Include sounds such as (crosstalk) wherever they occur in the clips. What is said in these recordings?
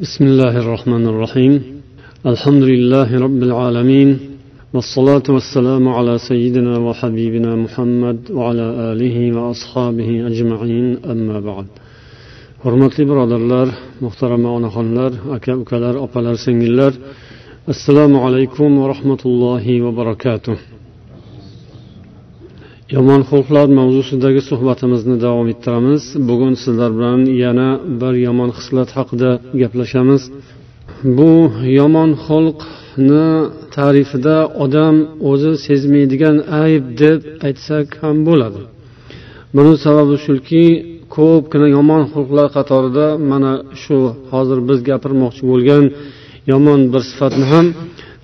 بسم الله الرحمن الرحيم الحمد لله رب العالمين والصلاة والسلام على سيدنا وحبيبنا محمد وعلى آله وأصحابه أجمعين أما بعد hurmatli birodarlar muhtarama onaxonlar aka ukalar opalar singillar assalomu alaykum va rahmatullohi va barakatuh yomon xulqlar mavzusidagi suhbatimizni davom ettiramiz. Bugun sizlar bilan yana bir yomon xislat haqida gaplashamiz. Bu yomon xulqni ta'rifida odam o'zi sezmaydigan ayb deb aytsak ham bo'ladi. Buni sababi shuki ko'pgina yomon xulqlar qatorida mana shu hozir biz gapirmoqchi bo'lgan yomon bir sifatni ham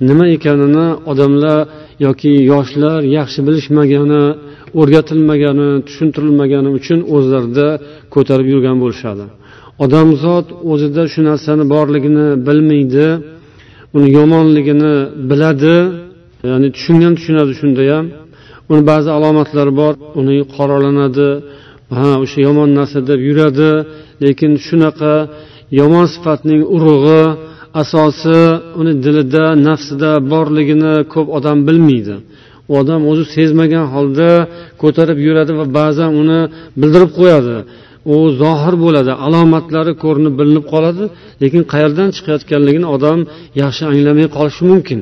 nima ekanini odamlar yoki yoshlar yaxshi bilishmagani o'rgatilmagani tushuntirilmagani uchun o'zlarida ko'tarib yurgan bo'lishadi. Odamzod o'zida shu narsani borligini bilmaydi uni yomonligini biladi ya'ni tushungan tushunadi shunda ham. Uni ba'zi alomatlari bor uni qoralanadi ha o'sha yomon narsa deb yuradi lekin shunaqa yomon sifatning urug'i asosi uni dilida nafsida borligini ko'p odam bilmaydi. U odam o'zi sezmagan holda ko'tarib yuradi va ba'zan uni bildirib qo'yadi. U zohir bo'ladi alomatlari ko'rinib bilinib qoladi lekin qayerdan chiqayotganligini odam yaxshi anglamay qolishi mumkin.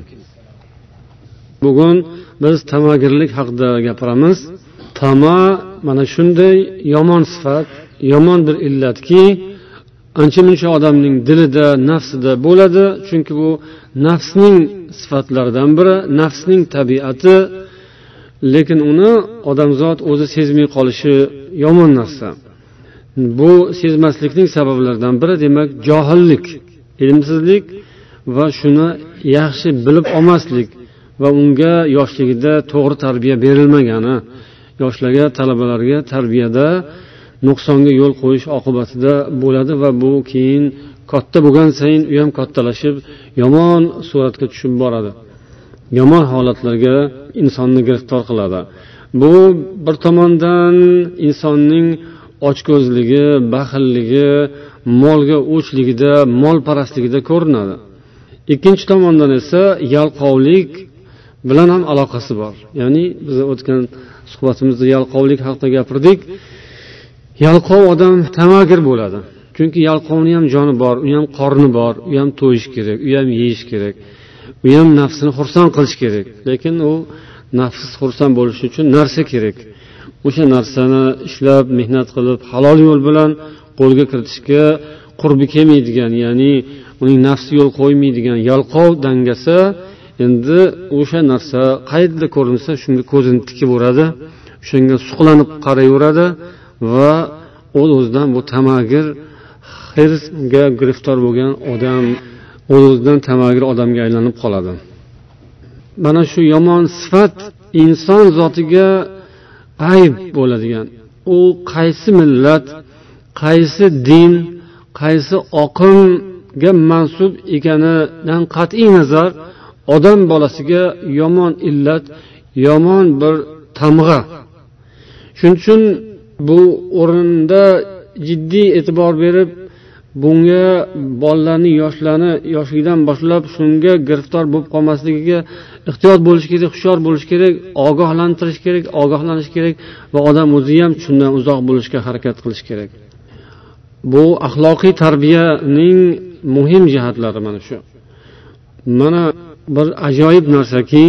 Bugun biz tamagirlik haqida gapiramiz. Tama mana shunday yomon sifat yomon bir illatki ancha muncha odamning dilida nafsida bo'ladi chunki bu nafsning sifatlaridan biri nafsning tabiati lekin uni odamzod o'zi sezmay qolishi yomon narsa. Bu sezmaslikning sabablaridan biri demak johillik ilmsizlik va shuni yaxshi bilib olmaslik va unga yoshligida to'g'ri tarbiya berilmagani yoshlarga talabalarga tarbiyada nuqsonga yo'l qo'yish oqibatida bo'ladi va bu keyin katta bo'lgan sayin u ham kattalashib yomon suratga tushib boradi. Yomon holatlarga insonni giriftor qiladi. Bu bir tomondan insonning ochko'zligi baxilligi molga o'chligida molparastligida ko'rinadi. Ikkinchi tomondan esa yalqovlik bilan ham aloqasi bor. Ya'ni biz o'tgan suhbatimizda yalqovlik haqida gapirdik. Yalqov odam tamagir bo'ladi. Chunki yalqovni ham joni bor u ham qorni bor u ham to'yish kerak u ham yeyish kerak. U ham nafsini xursand qilish kerak. Lekin u nafs xursand bo'lishi uchun narsa kerak. O'sha narsani ishlab mehnat qilib halol yo'l bilan qo'lga kiritishga qurbi kelmaydigan ya'ni uning nafsi yo'l qo'ymaydigan yalqov dangasa endi o'sha narsa qayerda ko'rinsa shunga ko'zini tikaveradi o'shanga suqlanib qarayveradi va o'z o'zidan bu tamagir hirsga giriftor bo'lgan odam o'zidan tamagir odamga aylanib qoladi. Mana shu yomon sifat inson zotiga ayb bo'ladigan. U qaysi millat qaysi din qaysi oqimga mansub ekanidan qat'iy nazar odam bolasiga yomon illat yomon bir tamg'a. Shuning uchun bu o'rinda jiddiy e'tibor berib bunga bolalarni yoshlarni yoshligidan boshlab shunga giriftor bo'lib qolmasligiga ehtiyot bo'lish kerak hushyor bo'lish kerak ogohlantirish kerak ogohlanish kerak va odam o'zi ham shundan uzoq bo'lishga harakat qilish kerak. Bu axloqiy tarbiyaning muhim jihatlari mana shu. Mana bir ajoyib narsaki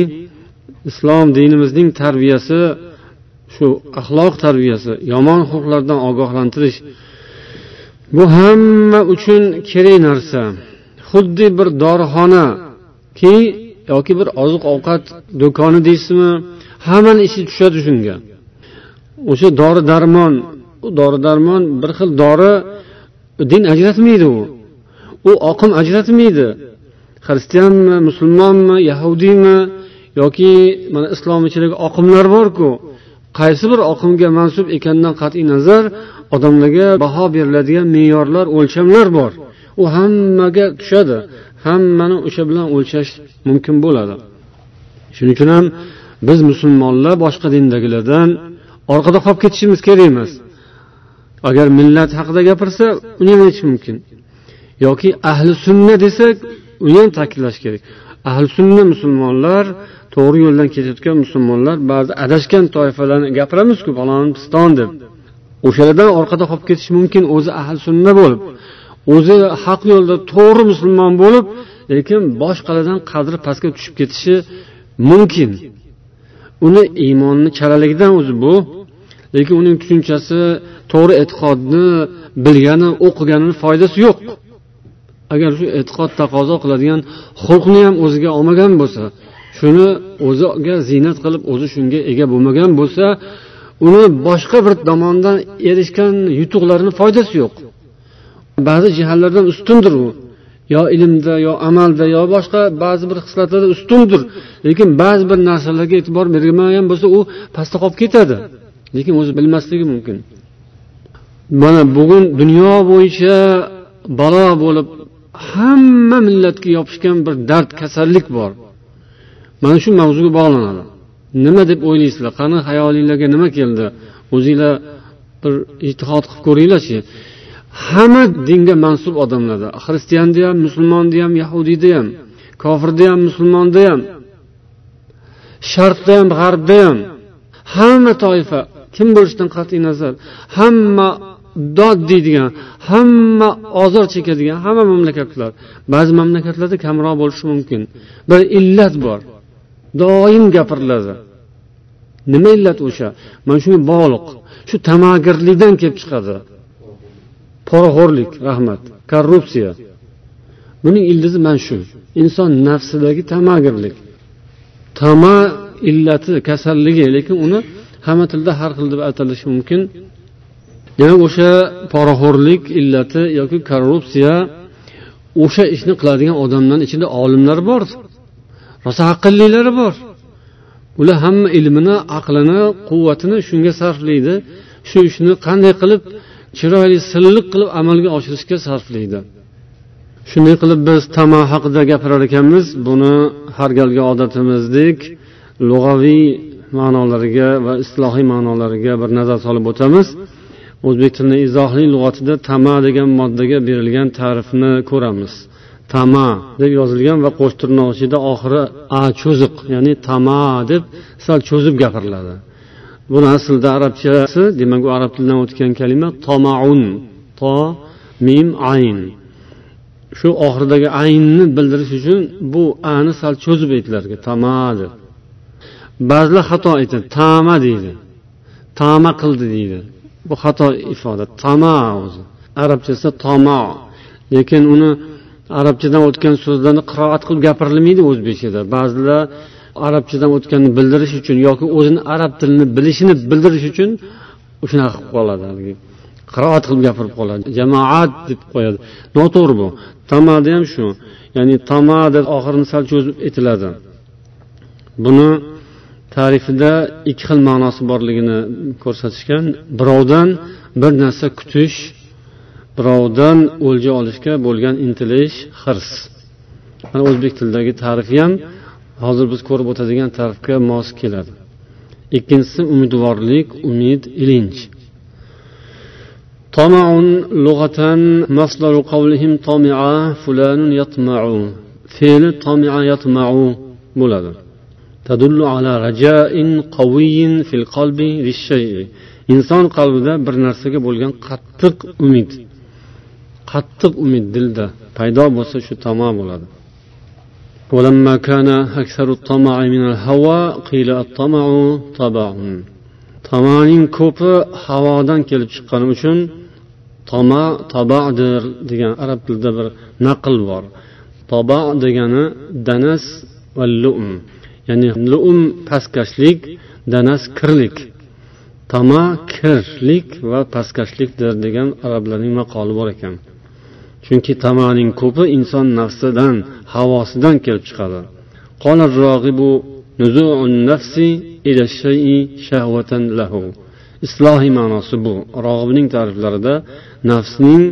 islom dinimizning tarbiyasi shu axloq tarbiyasi yomon xulqlardan ogohlantirish bu hamma uchun kerak narsa. Xuddi bir dorixonaki yoki bir oziq ovqat do'koni deysizmi hammani ishi tushadi shunga. O'sha dori darmon u dori darmon bir xil dori din ajratmaydi u. U oqim ajratmaydi. Xristianmi musulmonmi yahudiymi yoki mana islom ichidagi oqimlar borku qaysi bir oqimga mansub ekanidan qat'iy nazar odamlarga baho beriladigan me'yorlar o'lchamlar bor. U hammaga tushadi. Hammani o'sha bilan o'lchash mumkin bo'ladi. Shuning uchun ham biz musulmonlar boshqa dindagilardan orqada qolib ketishimiz kerak emas. Agar millat haqida gapirsa uni ham aytish mumkin. Yoki ahli sunna desak uni ham ta'kidlash kerak. Ahli sunna musulmonlar to'g'ri yo'ldan ketayotgan musulmonlar ba'zi adashgan toifalarni gapiramizku falon piston deb. O'shalardan orqada qolib ketishi mumkin o'zi ahli sunna bo'lib o'zi haq yo'lda to'g'ri musulmon bo'lib lekin boshqalardan qadri pastga tushib ketishi mumkin. Uni iymonni chalaligidan o'zi bu lekin uning tushunchasi to'g'ri e'tiqodni bilgani o'qiganini foydasi yo'q. Agar shu e'tiqod taqozo qiladigan xulqni ham o'ziga olmagan bo'lsa shuni o'ziga ziynat qilib o'zi shunga ega bo'lmagan bo'lsa uni boshqa bir tomondan erishgan yutuqlarini foydasi yo'q. Ba'zi jihatlardan ustundir u. Yo ilmda yo amalda yo boshqa ba'zi bir xislatlarda ustundir. Lekin ba'zi bir narsalarga e'tibor bermagan bo'lsa u pastda qolib ketadi. Lekin o'zi bilmasligi mumkin. Mana bugun dunyo bo'yicha balo bo'lib hamma millatga yopishgan bir dard kasallik bor. Mana shu mavzuga bog'lanadi. Nima deb o'ylaysizlar? Qani hayolinglarga nima keldi? O'zinglar bir ijtihod qilib ko'ringlarchi. Hamma dinga mansub odamlarda xristianda ham musulmonda ham yahudiyda ham kofirda ham musulmonda ham sharqda ham g'arbda ham hamma toifa kim bo'lishidan qat'iy nazar hamma dod deydigan hamma ozor chekadigan hamma mamlakatlar. Ba'zi mamlakatlarda kamroq bo'lishi mumkin. Bir illat bor. Doim gapiriladi. Nima illat o'sha? Mana shunga bog'liq. Shu tamagirlikdan kelib chiqadi. Poraxo'rlik rahmat. Korrupsiya. Buning ildizi mana shu. Inson nafsidagi tamagirlik. Tama illati kasalligi lekin uni hamma tilda har xil deb atalishi mumkin. Demak o'sha poraxo'rlik illati yoki korrupsiya o'sha ishni qiladigan odamlarni ichida olimlar bor. Rosa aqllilari bor. Ular hamma ilmini aqlini quvvatini shunga sarflaydi. Shu ishni qanday qilib chiroyli silliq qilib amalga oshirishga sarflaydi. Shunday qilib biz tama haqida gapirar ekanmiz. Buni har galgi odatimizdek lug'aviy ma'nolariga va islohiy ma'nolariga bir nazar solib o'tamiz. O'zbek tilini izohli lug'atida tama degan moddaga berilgan ta'rifni ko'ramiz. Tama deb yozilgan va qo'sh tirnoq ichida oxiri a cho'ziq ya'ni tama deb sal cho'zib gapiriladi. Buni aslida arabchasi demak u arab tilidan o'tgan kalima tomaun to mim ayn. Shu oxiridagi aynni bildirish uchun bu ani sal cho'zib aytilar tama deb. Ba'zilar xato aytadi tama deydi tama qildi deydi. Bu xato ifoda tama o'zi. Arabchasida tomo lekin uni arabchadan o'tgan so'zlarni qiroat qilib gapirilmaydi o'zbekchada ba'zilar arabchadan o'tganini bildirish uchun yoki o'zini arab tilini bilishini bildirish uchun shunaqa qilib qoladi haligi. Qiroat qilib gapirib qoladi. Jamoat deb qo'yadi. Noto'g'ri bu. Tamada ham shu. Ya'ni tama deb oxirini sal cho'zib aytiladi buni tarifida ikki xil ma'nosi borligini ko'rsatishgan. Birovdan bir narsa kutish birovdan o'lja olishga bo'lgan intilish hirs mana o'zbek tilidagi tarifi ham hozir biz ko'rib o'tadigan tarifga mos keladi ikkinchisi umidvorlik umid ilinj طمع لغة مصدر قولهم طمع فلان يطمع فعل طمع يطمع bo'ladi تدل على رجاء قوي في القلب للشيء inson qalbida bir narsaga bo'lgan qattiq umid qattiq umid dilda paydo bo'lsa shu tamom bo'ladi ولما كان أكثر الطمع من الهوى قيل الطمع طبع طمعning ko'pi havodan kelib chiqqani uchun toma tabadir degan arab tilida bir naql bor toba degani danas va lum ya'ni lum pastkashlik danas kirlik tama kirlik va pastkashlikdir degan arablarning maqoli bor ekan chunki tamaning ko'pi inson nafsidan havosidan kelib chiqadi. Islohiy ma'nosi bu. Rog'ibning ta'riflarida nafsning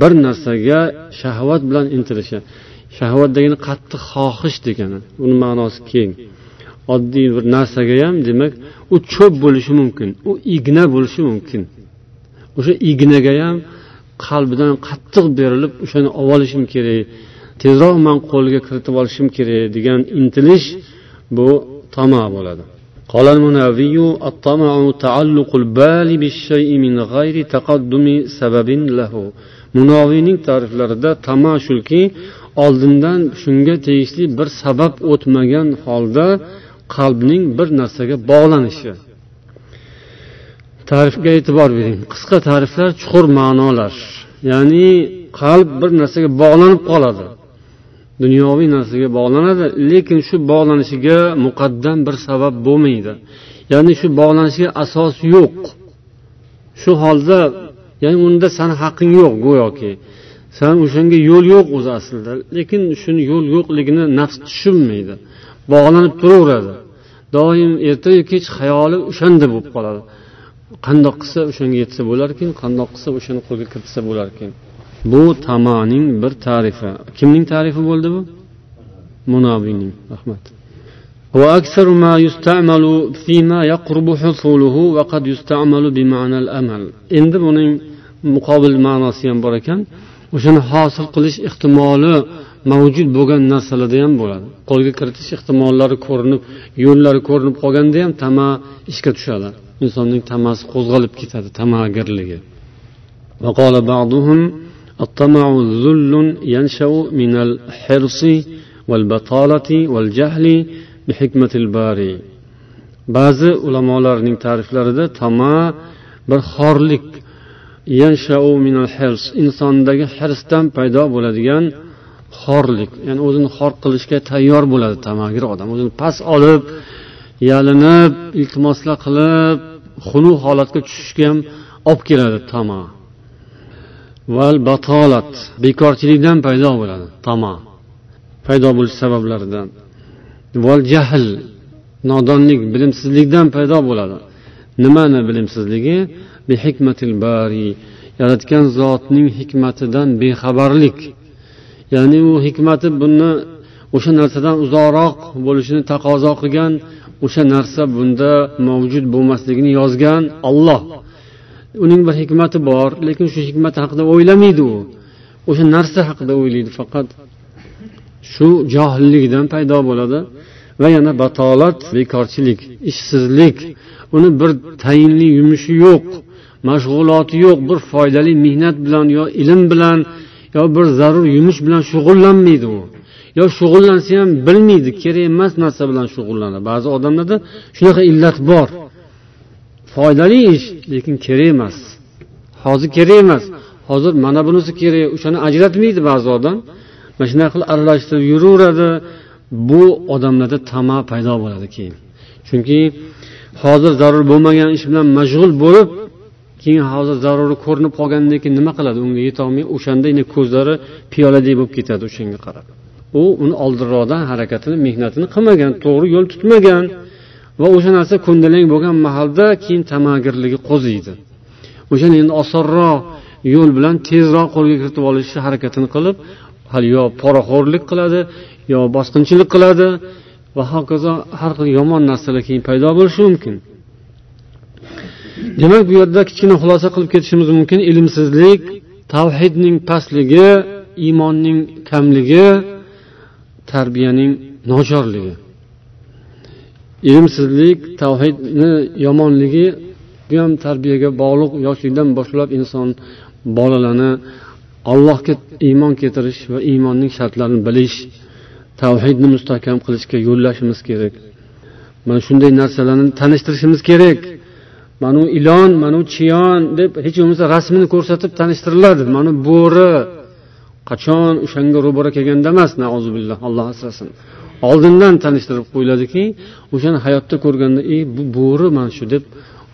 bir narsaga shahvat bilan intilishi shahvat degani qattiq xohish degani uni ma'nosi keng. Oddiy bir narsaga ham demak u cho'p bo'lishi mumkin u igna bo'lishi mumkin. O'sha ignaga ham qalbidan qattiq berilib o'shani olib olishim kerak tezroq man qo'lga kiritib olishim kerak degan intilish bu tama bo'ladi قال المناوي الطمع تعلق البال بالشيء من غير تقدم سبب له munoviyning ta'riflarida tama shuki oldindan shunga tegishli bir sabab o'tmagan holda qalbning bir narsaga bog'lanishi ta'rifga e'tibor bering. Qisqa ta'riflar chuqur ma'nolar. Ya'ni qalb bir narsaga bog'lanib qoladi. Dunyoviy narsaga bog'lanadi lekin shu bog'lanishiga muqaddam bir sabab bo'lmaydi. Ya'ni shu bog'lanishga asos yo'q. Shu holda ya'ni unda sani haqqing yo'q go'yoki. San o'shanga yo'l yo'q o'zi aslida lekin shuni yo'l yo'qligini nafs tushunmaydi. Bog'lanib turaveradi. Doim ertayu kech xayoli o'shanda bo'lib qoladi. qandoq qilsa o'shanga yetsa bo'larkan qandoq qilsa o'shani qo'lga kiritsa bo'larkan bu tamoning bir tarifi kimning tarifi bo'ldi bu munobiyning rahmat وأكثر ما يستعمل فيما يقرب حصوله وقد يستعمل بمعنى الأمل endi buning muqobil ma'nosi ham bor ekan o'shani hosil qilish ehtimoli mavjud bo'lgan narsalarda ham bo'ladi qo'lga kiritish ehtimollari ko'rinib yo'llari ko'rinib qolganda ham tama ishga tushadi insonning tamasi qo'zg'alib ketadi tamagirligi وقال بعضهم الطمع ذل ينشأ من الحرص والبطالة والجهل بحكمة الباري ba'zi ulamolarning ta'riflarida tama bir xorlik insondagi hirsdan paydo bo'ladigan xorlik ya'ni o'zini xor qilishga tayyor bo'ladi tamagir odam o'zini past olib yalinib iltimoslar qilib xunuk holatga tushishga ham olib keladi tama. Val batolat bekorchilikdan paydo bo'ladi tama. Paydo bo'lish sabablaridan. Val jahl nodonlik bilimsizlikdan paydo bo'ladi. Nimani bilimsizligi? Bari yaratgan zotning hikmatidan bexabarlik. Ya'ni u hikmati buni o'sha narsadan uzoqroq bo'lishini taqozo qilgan o'sha narsa bunda mavjud bo'lmasligini yozgan olloh uning bir hikmati bor lekin shu hikmat haqida o'ylamaydi u. O'sha narsa haqida o'ylaydi faqat. Shu johillikdan paydo bo'ladi va yana batolat bekorchilik ishsizlik uni bir tayinli yumushi yo'q mashg'uloti yo'q bir foydali mehnat bilan yo ilm bilan yo bir zarur yumush bilan shug'ullanmaydi u. yo shug'ullansa ham bilmaydi kerak emas narsa bilan shug'ullanadi ba'zi odamlarda shunaqa illat bor. Foydali ish lekin kerak emas. Hozir kerak emas. Hozir mana bunisi kerak o'shani ajratmaydi ba'zi odam. Mana shunaqa qilib aralashtirib yuraveradi. Bu odamlarda tama paydo bo'ladi keyin. Chunki hozir zarur bo'lmagan ish bilan mashg'ul bo'lib keyin hozir zaruri ko'rinib qolgandan keyin nima qiladi? Unga yetolmay o'shanda ko'zlari piyoladek bo'lib ketadi o'shanga qarab. U uni oldinroqdan harakatini mehnatini qilmagan to'g'ri yo'l tutmagan va o'sha narsa ko'ndalang bo'lgan mahalda keyin tamagirligi qo'ziydi. O'shani endi osonroq yo'l bilan tezroq qo'lga kiritib olishni harakatini qilib hali yo poraxo'rlik qiladi yo bosqinchilik qiladi va hokazo har xil yomon narsalar keyin paydo bo'lishi mumkin. Demak bu yerda kichkina xulosa qilib ketishimiz mumkin. Ilmsizlik tavhidning pastligi iymonning kamligi tarbiyaning nochorligi. Ilmsizlik tavhidni yomonligi bu ham tarbiyaga bog'liq yoshlikdan boshlab inson bolalarni allohga iymon keltirish va iymonning shartlarini bilish tavhidni mustahkam qilishga yo'llashimiz kerak. Mana shunday narsalarni tanishtirishimiz kerak. Mana u ilon mana u chiyon deb hech bo'lmasa rasmini ko'rsatib tanishtiriladi. Mana bo'ri qachon o'shanga ro'bara kelganda emas nazubillah alloh asrasin. Oldindan tanishtirib qo'yiladiki o'shani hayotda ko'rganda ey bu bo'ri mana shu deb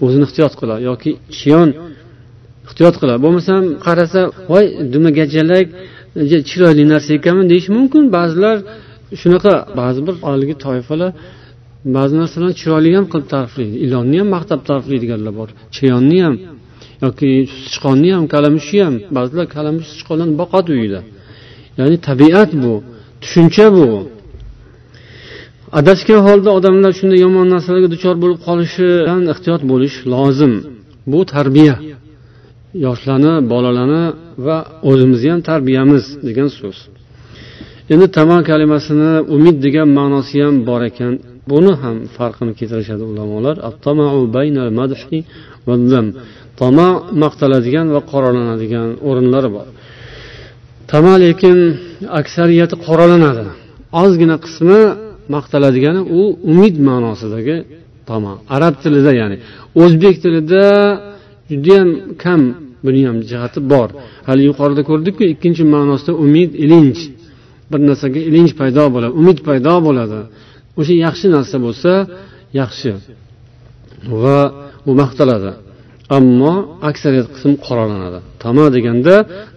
o'zini ehtiyot qiladi yoki chiyon ehtiyot qiladi bo'lmasam qarasa voy dumagajalak e, chiroyli narsa ekanmi? deyishi mumkin. Ba'zilar shunaqa ba'zi bir haligi toifalar ba'zi narsalarni chiroyli ham qilib ta'riflaydi. Ilonni ham maqtab ta'riflaydiganlar bor chiyonni ham. Yoki sichqonni ham kalamushni ham ba'zilar kalamush sichqonlarni boqadi uyida. Ya'ni tabiat bu tushuncha bu. Adashgan holda odamlar shunday yomon narsalarga duchor bo'lib qolishidan ehtiyot bo'lish lozim. Bu tarbiya. Yoshlarni bolalarni va o'zimizni ham tarbiyamiz degan so'z. Endi tama kalimasini umid degan ma'nosi ham bor ekan. Buni ham farqini keltirishadi ulamolar. Tama maqtaladigan va qoralanadigan o'rinlari bor. Tama lekin aksariyati qoralanadi. Ozgina qismi maqtaladigani u umid ma'nosidagi tama. Arab tilida ya'ni o'zbek tilida judayam kam buni ham jihati bor. Hali yuqorida ko'rdikku ikkinchi ma'nosida umid ilinj. Bir narsaga ilinj paydo bo'ladi umid paydo bo'ladi. O'sha yaxshi narsa bo'lsa yaxshi va u maqtaladi. Ammo aksariyat qism qoralanadi. Tama deganda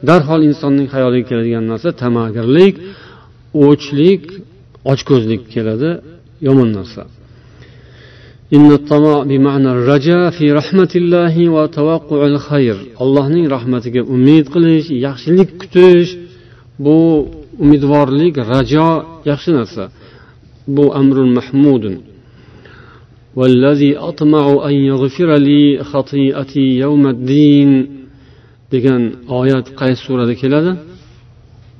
darhol insonning xayoliga keladigan narsa tamagirlik o'chlik ochko'zlik keladi. Yomon narsa. Allohning rahmatiga umid qilish yaxshilik kutish bu umidvorlik rajo yaxshi narsa. Bu amrun mahmudun. والذي أطمع أن يغفر لي خطيئتي يوم الدين degan oyat qaysi surada keladi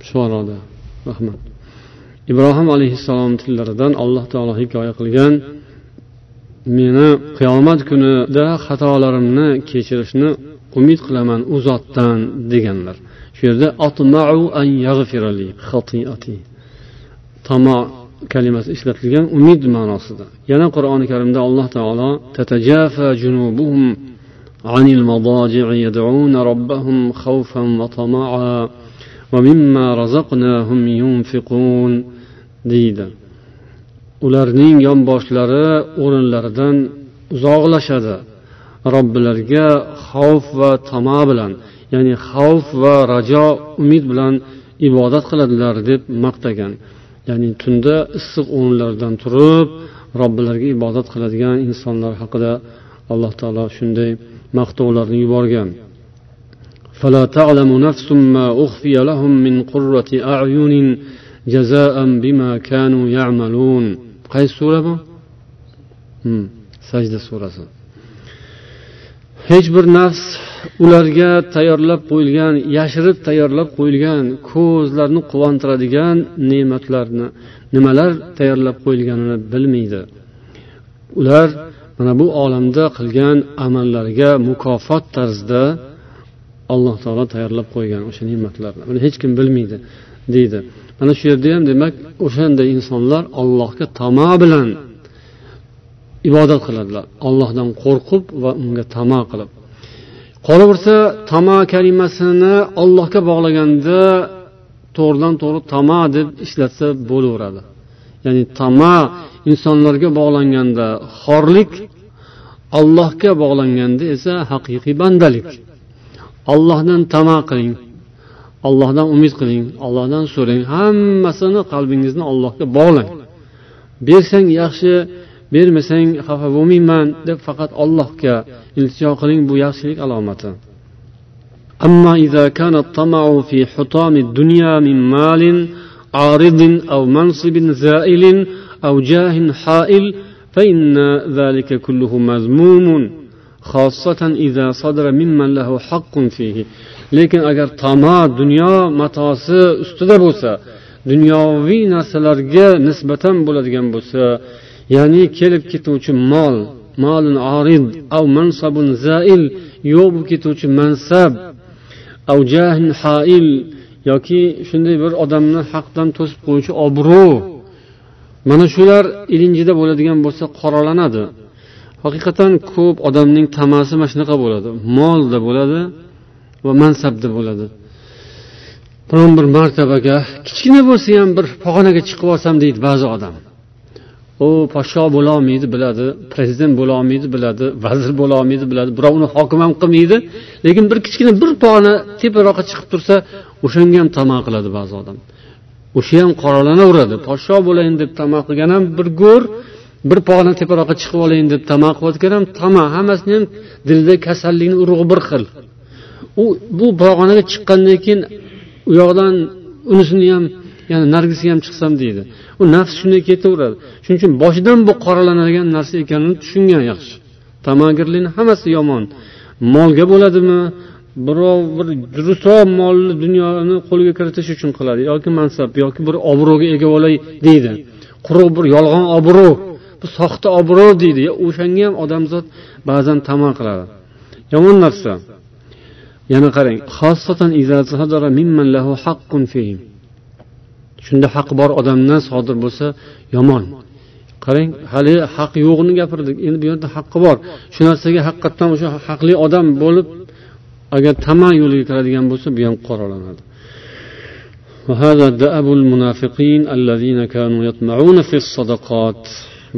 shuaroda rahmat ibrohim alayhissalom tillaridan alloh taolo hikoya qilgan meni qiyomat kunida xatolarimni kechirishni umid qilaman u zotdan deganlar shu yerda tamo kalimasi ishlatilgan umid ma'nosida yana qur'oni karimda alloh taolo tatajafa junubuhum عن المضاجع يدعون ربهم خوفا وطمعا ومما رزقناهم ينفقون deydi ularning yonboshlari o'rinlaridan uzoqlashadi robbilariga xavf va tamo bilan ya'ni xavf va rajo umid bilan ibodat qiladilar deb maqtagan ya'ni tunda issiq o'rinlardan turib robbilariga ibodat qiladigan insonlar haqida alloh taolo shunday maqtovlarni yuborgan فلا تعلم نفس ما أخفي لهم من قرة أعين جزاء بما كانوا يعملون qaysi sura bu hmm, sajda surasi Hech bir nafs ularga tayyorlab qo'yilgan yashirib tayyorlab qo'yilgan ko'zlarni quvontiradigan ne'matlarni nimalar tayyorlab qo'yilganini bilmaydi. Ular mana bu olamda qilgan amallariga mukofot tarzida alloh taolo tayyorlab qo'ygan o'sha ne'matlarni. Buni hech kim bilmaydi deydi. Mana shu yerda ham demak o'shanday insonlar allohga tamo bilan ibodat qiladilar. Ollohdan qo'rqib va unga tamo qilib. Qolaversa tamo kalimasini ollohga bog'laganda to'g'ridan to'g'ri tamo deb ishlatsa bo'laveradi. Ya'ni tamo insonlarga bog'langanda xorlik allohga bog'langanda esa haqiqiy bandalik. Allohdan tamo qiling allohdan umid qiling allohdan so'rang hammasini qalbingizni allohga bog'lang. Bersang yaxshi bermasang xafa bo'lmayman deb faqat allohga iltijo qiling bu yaxshilik alomati أما إذا كان الطمع في حطام الدنيا من مال عارض أو منصب زائل أو جاه حائل فإن ذلك كله مذموم خاصة إذا صدر ممن له حق فيه lekin agar tamo dunyo matosi ustida bo'lsa dunyoviy narsalarga nisbatan bo'ladigan bo'lsa ya'ni kelib ketuvchi mol molun orid av mansabun zail yo'q bo'lib ketuvchi mansab av jahn hail yoki shunday bir odamni haqdan to'sib qo'yuvchi obro' mana shular ilinjida bo'ladigan bo'lsa qoralanadi. Haqiqatdan ko'p odamning tamasi mana shunaqa bo'ladi. Molda bo'ladi va mansabda bo'ladi. Biron bir martabaga kichkina bo'lsa ham bir pog'onaga chiqib olsam deydi ba'zi odam. U podsho bo'lolmaydi biladi. Prezident bo'lolmaydi biladi. Vazir bo'lolmaydi biladi. Birovni hokim ham qilmaydi. Lekin bir kichkina bir pog'ona teparoqqa chiqib tursa o'shanga ham tamo qiladi ba'zi odam. O'sha ham qoralanaveradi. Podsho bo'layin deb tamo qilgan ham bir go'r bir pog'ona teparoqqa chiqib olayin deb tamo qilayotgan ham tamo hammasini ham dilda kasallikni urug'i bir xil. U bu pog'onaga chiqqandan keyin u yoqdan unisini ham ya'ni narigisiga ham chiqsam deydi. U nafs shunday ketaveradi. Shuning uchun boshidan bu qoralanadigan narsa ekanini tushungan yaxshi. Tamagirlikni hammasi yomon. Molga bo'ladimi? Birov bir durustroq molni dunyoni qo'liga kiritish uchun qiladi. Yoki mansab yoki bir obro'ga ega bo'lay deydi. Quruq bir yolg'on obro' bu soxta obro' deydi. O'shanga ham odamzod ba'zan tama qiladi. Yomon narsa. Yana qarang shunda haq bor odamdan sodir bo'lsa yomon. Qarang hali haq yo'g'ini gapirdik. Endi bu yerda haqqi bor. Shu narsaga haqiqatdan o'sha haqli odam bo'lib agar tama yo'liga kiradigan bo'lsa bu ham qoralanadi.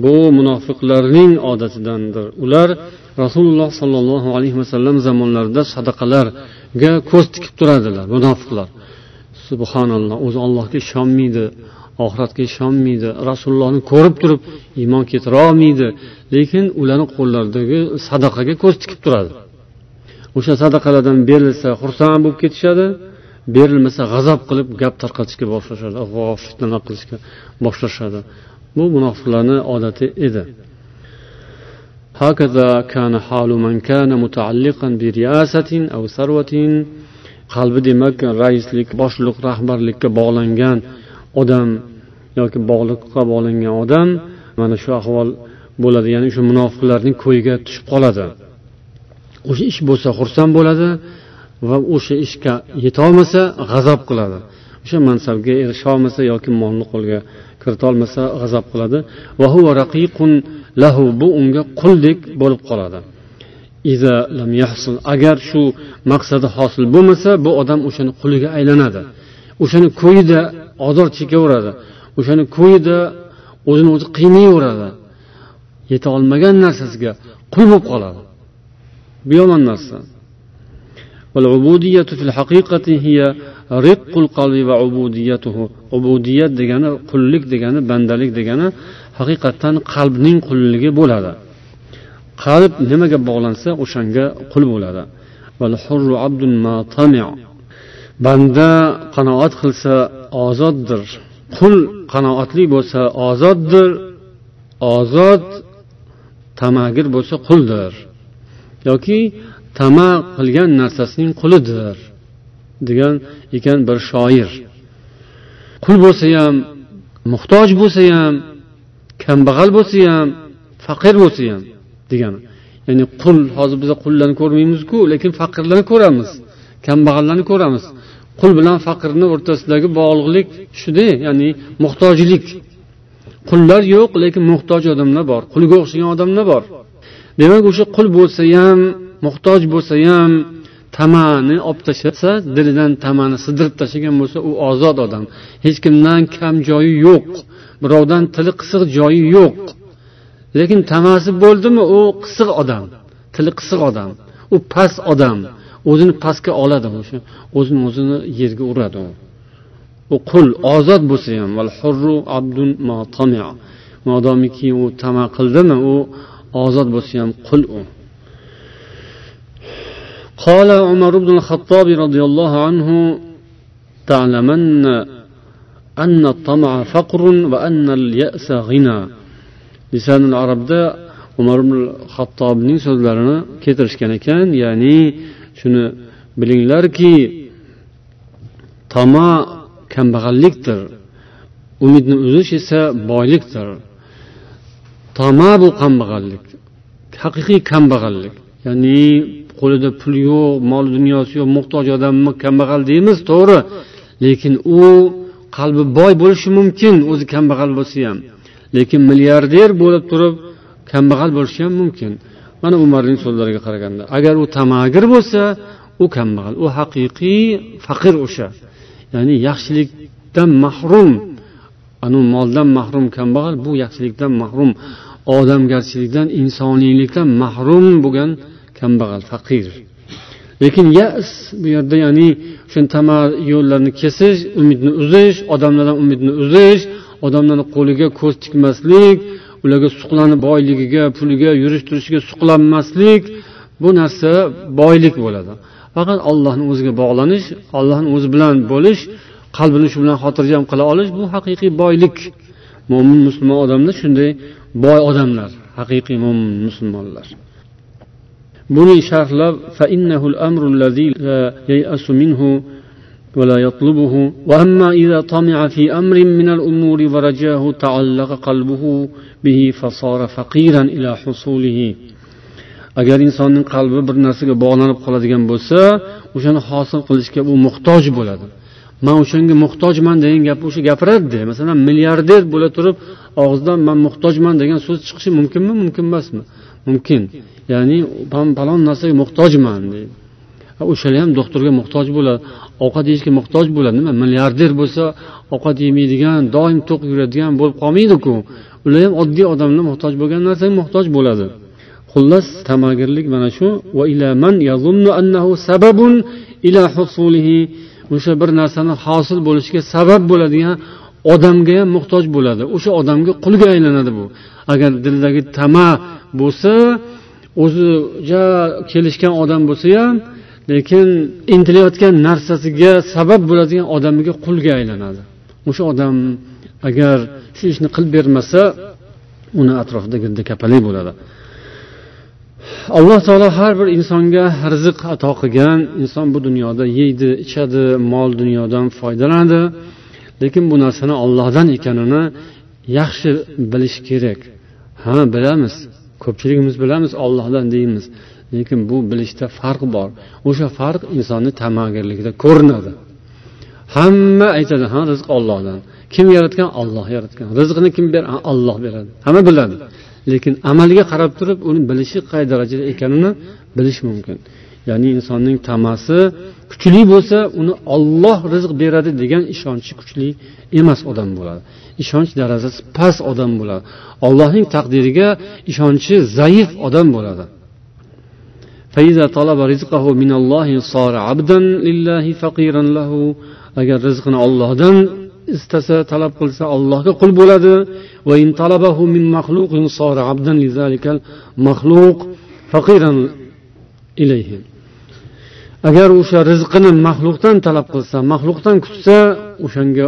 Bu munofiqlarning odatidandir. Ular rasululloh sollallohu alayhi vasallam zamonlarida sadaqalarga ko'z tikib turadilar munofiqlar subhanalloh o'zi allohga ishonmaydi oxiratga ishonmaydi rasulullohni ko'rib turib iymon keltirolmaydi lekin ularni qo'llaridagi sadaqaga ko'z tikib turadi o'sha sadaqalardan berilsa xursand bo'lib ketishadi berilmasa g'azab qilib gap tarqatishga boshlashadi fitnalar qilishga boshlashadi bu munofiqlarni odati edi هكذا كان حال من كان متعلقا برياسة أو ثروة qalbi demak raislik boshliq rahbarlikka bog'langan odam yoki bog'liqqa bog'langan odam mana shu ahvol bo'ladi. Ya'ni shu munofiqlarning ko'yiga tushib qoladi. O'sha ish bo'lsa xursand bo'ladi va o'sha ishga yetolmasa g'azab qiladi. O'sha mansabga erisholmasa yoki molni qo'lga kiritolmasa g'azab qiladi. Lahu bu unga quldek bo'lib qoladi. Agar shu maqsadi hosil bo'lmasa bu odam o'shani quliga aylanadi. O'shani ko'yida ozor chekaveradi. O'shani ko'yida o'zini o'zi qiynayveradi yeta olmagan narsasiga qul bo'lib qoladi. Bu yomon narsa. Ubudiyat degani qullik degani bandalik degani haqiqatdan qalbning qulligi bo'ladi. Qalb nimaga bog'lansa o'shanga qul bo'ladi. Banda qanoat qilsa ozoddir. Qul qanoatli bo'lsa ozoddir. Ozod tamagir bo'lsa quldir. Yoki tama qilgan narsasining qulidir degan ekan bir shoir. Qul bo'lsa ham muhtoj bo'lsa ham kambag'al bo'lsa ham faqir bo'lsa ham. Degani ya'ni qul hozir biza qullarni ko'rmaymizku lekin faqirlarni ko'ramiz kambag'allarni ko'ramiz. Qul bilan faqirni o'rtasidagi bog'liqlik shuda ya'ni muhtojlik. Qullar yo'q lekin muhtoj odamlar bor qulga o'xshagan odamlar bor. Demak o'sha qul bo'lsa ham muhtoj bo'lsa ham tamani olib tashlasa dilidan tamani sidirib tashlagan bo'lsa u ozod odam. Hech kimdan kam joyi yo'q birovdan tili qisiq joyi yo'q. lekin tamasi bo'ldimi u qisiq odam tili qisiq odam u past odam o'zini pastga oladi o'sha o'zini o'zini yerga uradi u u qul ozod bo'lsa ham abdun modomiki u tama qildimi u ozod bo'lsa ham qul u قال عمر بن الخطاب رضي الله عنه تعلمن أن الطمع فقر وأن اليأس غنى lisanul arabda umar ibn hattobning so'zlarini keltirishgan ekan ya'ni shuni bilinglarki tama kambag'allikdir umidni uzish esa boylikdir. Tama bu kambag'allik haqiqiy kambag'allik ya'ni qo'lida pul yo'q mol dunyosi yo'q muhtoj odamni kambag'al deymiz to'g'ri. Lekin u qalbi boy bo'lishi mumkin o'zi kambag'al bo'lsa ham. Lekin milliarder bo'lib turib kambag'al bo'lishi ham mumkin. Mana umarning so'zlariga qaraganda agar u tamagir bo'lsa u kambag'al u haqiqiy faqir o'sha. Ya'ni yaxshilikdan mahrum anu moldan mahrum kambag'al bu yaxshilikdan mahrum odamgarchilikdan insoniylikdan mahrum bo'lgan kambag'al faqir. Lekin yas bu yerda ya'ni o'sha tama yo'llarni kesish umidni uzish odamlardan umidni uzish odamlarni qo'liga ko'z tikmaslik ularga suqlanib boyligiga puliga yurish turishiga suqlanmaslik bu narsa boylik bo'ladi. Faqat allohni o'ziga bog'lanish allohni o'zi bilan bo'lish qalbini shu bilan xotirjam qila olish bu haqiqiy boylik. Mo'min musulmon odamlar shunday boy odamlar haqiqiy mo'min musulmonlar. Buni sharhlab ولا يطلبه وأما إذا طمع في أمر من الأمور ورجاه تعلق قلبه به فصار فقيرا إلى حصوله agar insonning qalbi bir narsaga bog'lanib qoladigan bo'lsa o'shani hosil qilishga u muhtoj bo'ladi man o'shanga muhtojman degan gapni o'sha gapiradida masalan milliarder bo'la turib og'zidan man muhtojman degan so'z chiqishi mumkinmi mumkin emasmi mumkin ya'ni falon narsaga muhtojman deydi o'shalar ham doktorga muhtoj bo'ladi ovqat yeyishga muhtoj bo'ladi nima milliarder bo'lsa ovqat yemaydigan doim to'q yuradigan bo'lib qolmaydiku. Ular ham oddiy odamlar muhtoj bo'lgan narsaga muhtoj bo'ladi. Xullas tamagirlik mana shu. O'sha bir narsani hosil bo'lishiga sabab bo'ladigan odamga ham muhtoj bo'ladi. O'sha odamga qulga aylanadi bu. Agar dildagi tama bo'lsa o'zi ja kelishgan odam bo'lsa ham lekin intilayotgan narsasiga sabab bo'ladigan odamiga qulga aylanadi. O'sha odam agar shu ishni qilib bermasa uni atrofida girdi kapalak bo'ladi. Alloh taolo har bir insonga rizq ato qilgan. Inson bu dunyoda yeydi ichadi mol dunyodan foydalanadi. Lekin bu narsani ollohdan ekanini yaxshi bilish kerak. Ha bilamiz ko'pchiligimiz bilamiz ollohdan deymiz. Lekin bu bilishda farq bor. O'sha farq insonni tamagirligida ko'rinadi. Hamma aytadi ha rizq ollohdan kim yaratgan? Olloh yaratgan. Rizqni kim ber olloh beradi. Hamma biladi. Lekin amalga qarab turib uni bilishi qay darajada ekanini bilish mumkin. Ya'ni insonning tamasi kuchli bo'lsa uni olloh rizq beradi degan ishonchi kuchli emas odam bo'ladi. Ishonch darajasi past odam bo'ladi. Ollohning taqdiriga ishonchi zaif odam bo'ladi. Agar rizqini ollohdan istasa talab qilsa allohga qul bo'ladi. agar o'sha rizqini maxluqdan talab qilsa maxluqdan kutsa o'shanga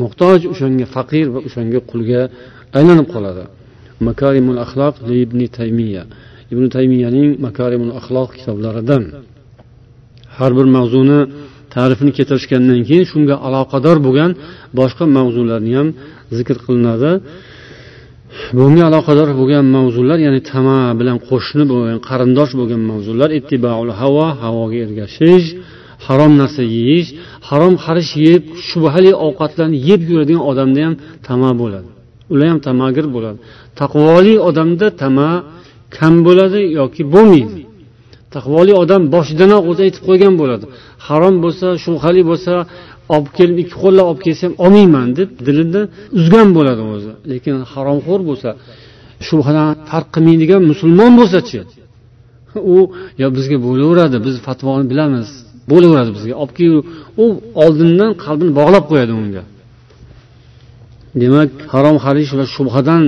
muhtoj o'shanga faqir va o'shanga qulga aylanib qoladi. Makarimul axloq ibn taymiya. Ibn taymiyaning makarimul axloq kitoblaridan. Har bir mavzuni ta'rifini keltirishgandan keyin shunga aloqador bo'lgan boshqa mavzularni ham zikr qilinadi. Bunga aloqador bo'lgan mavzular ya'ni tama bilan qo'shni bo'lgan qarindosh bo'lgan mavzular ittibaul havo havoga ergashish harom narsa yeyish harom xarish yeb shubhali ovqatlarni yeb yuradigan odamda ham tama bo'ladi. Ular ham tamagir bo'ladi. Taqvoli odamda tama kam bo'ladi yoki bo'lmaydi. Taqvoli odam boshidanoq o'zi aytib qo'ygan bo'ladi. Harom bo'lsa shubhali bo'lsa olib kelib ikki qo'llab olib kelsa ham olmayman deb dilida uzgan bo'ladi o'zi. Lekin haromxo'r bo'lsa shubhadan farq qilmaydigan musulmon bo'lsachi u yo bizga bo'laveradi biz fatvoni bilamiz bo'laveradi bizga. Olib kelib u oldindan qalbini bog'lab qo'yadi unga. Demak harom harish va shubhadan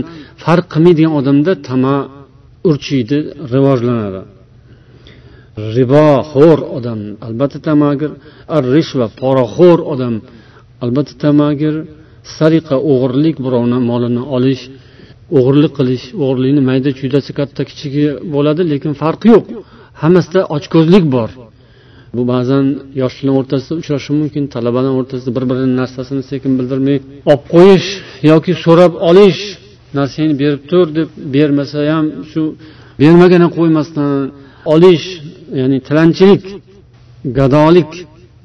farq qilmaydigan odamda tama urchiydi rivojlanadi. Riboxo'r odam albatta tamagir. Ar rishva poraxo'r odam albatta tamagir. Sariqa o'g'irlik birovni molini olish o'g'irlik qilish o'g'irlikni mayda chuydasi katta kichigi bo'ladi lekin farqi yo'q. Hammasida ochko'zlik bor. Bu ba'zan yoshlar o'rtasida uchrashi mumkin talabalar o'rtasida bir birini narsasini sekin bildirmay olib qo'yish yoki so'rab olish narsangni berib tur deb bermasa ham shu bermagani qo'ymasdan olish ya'ni tilanchilik gadolik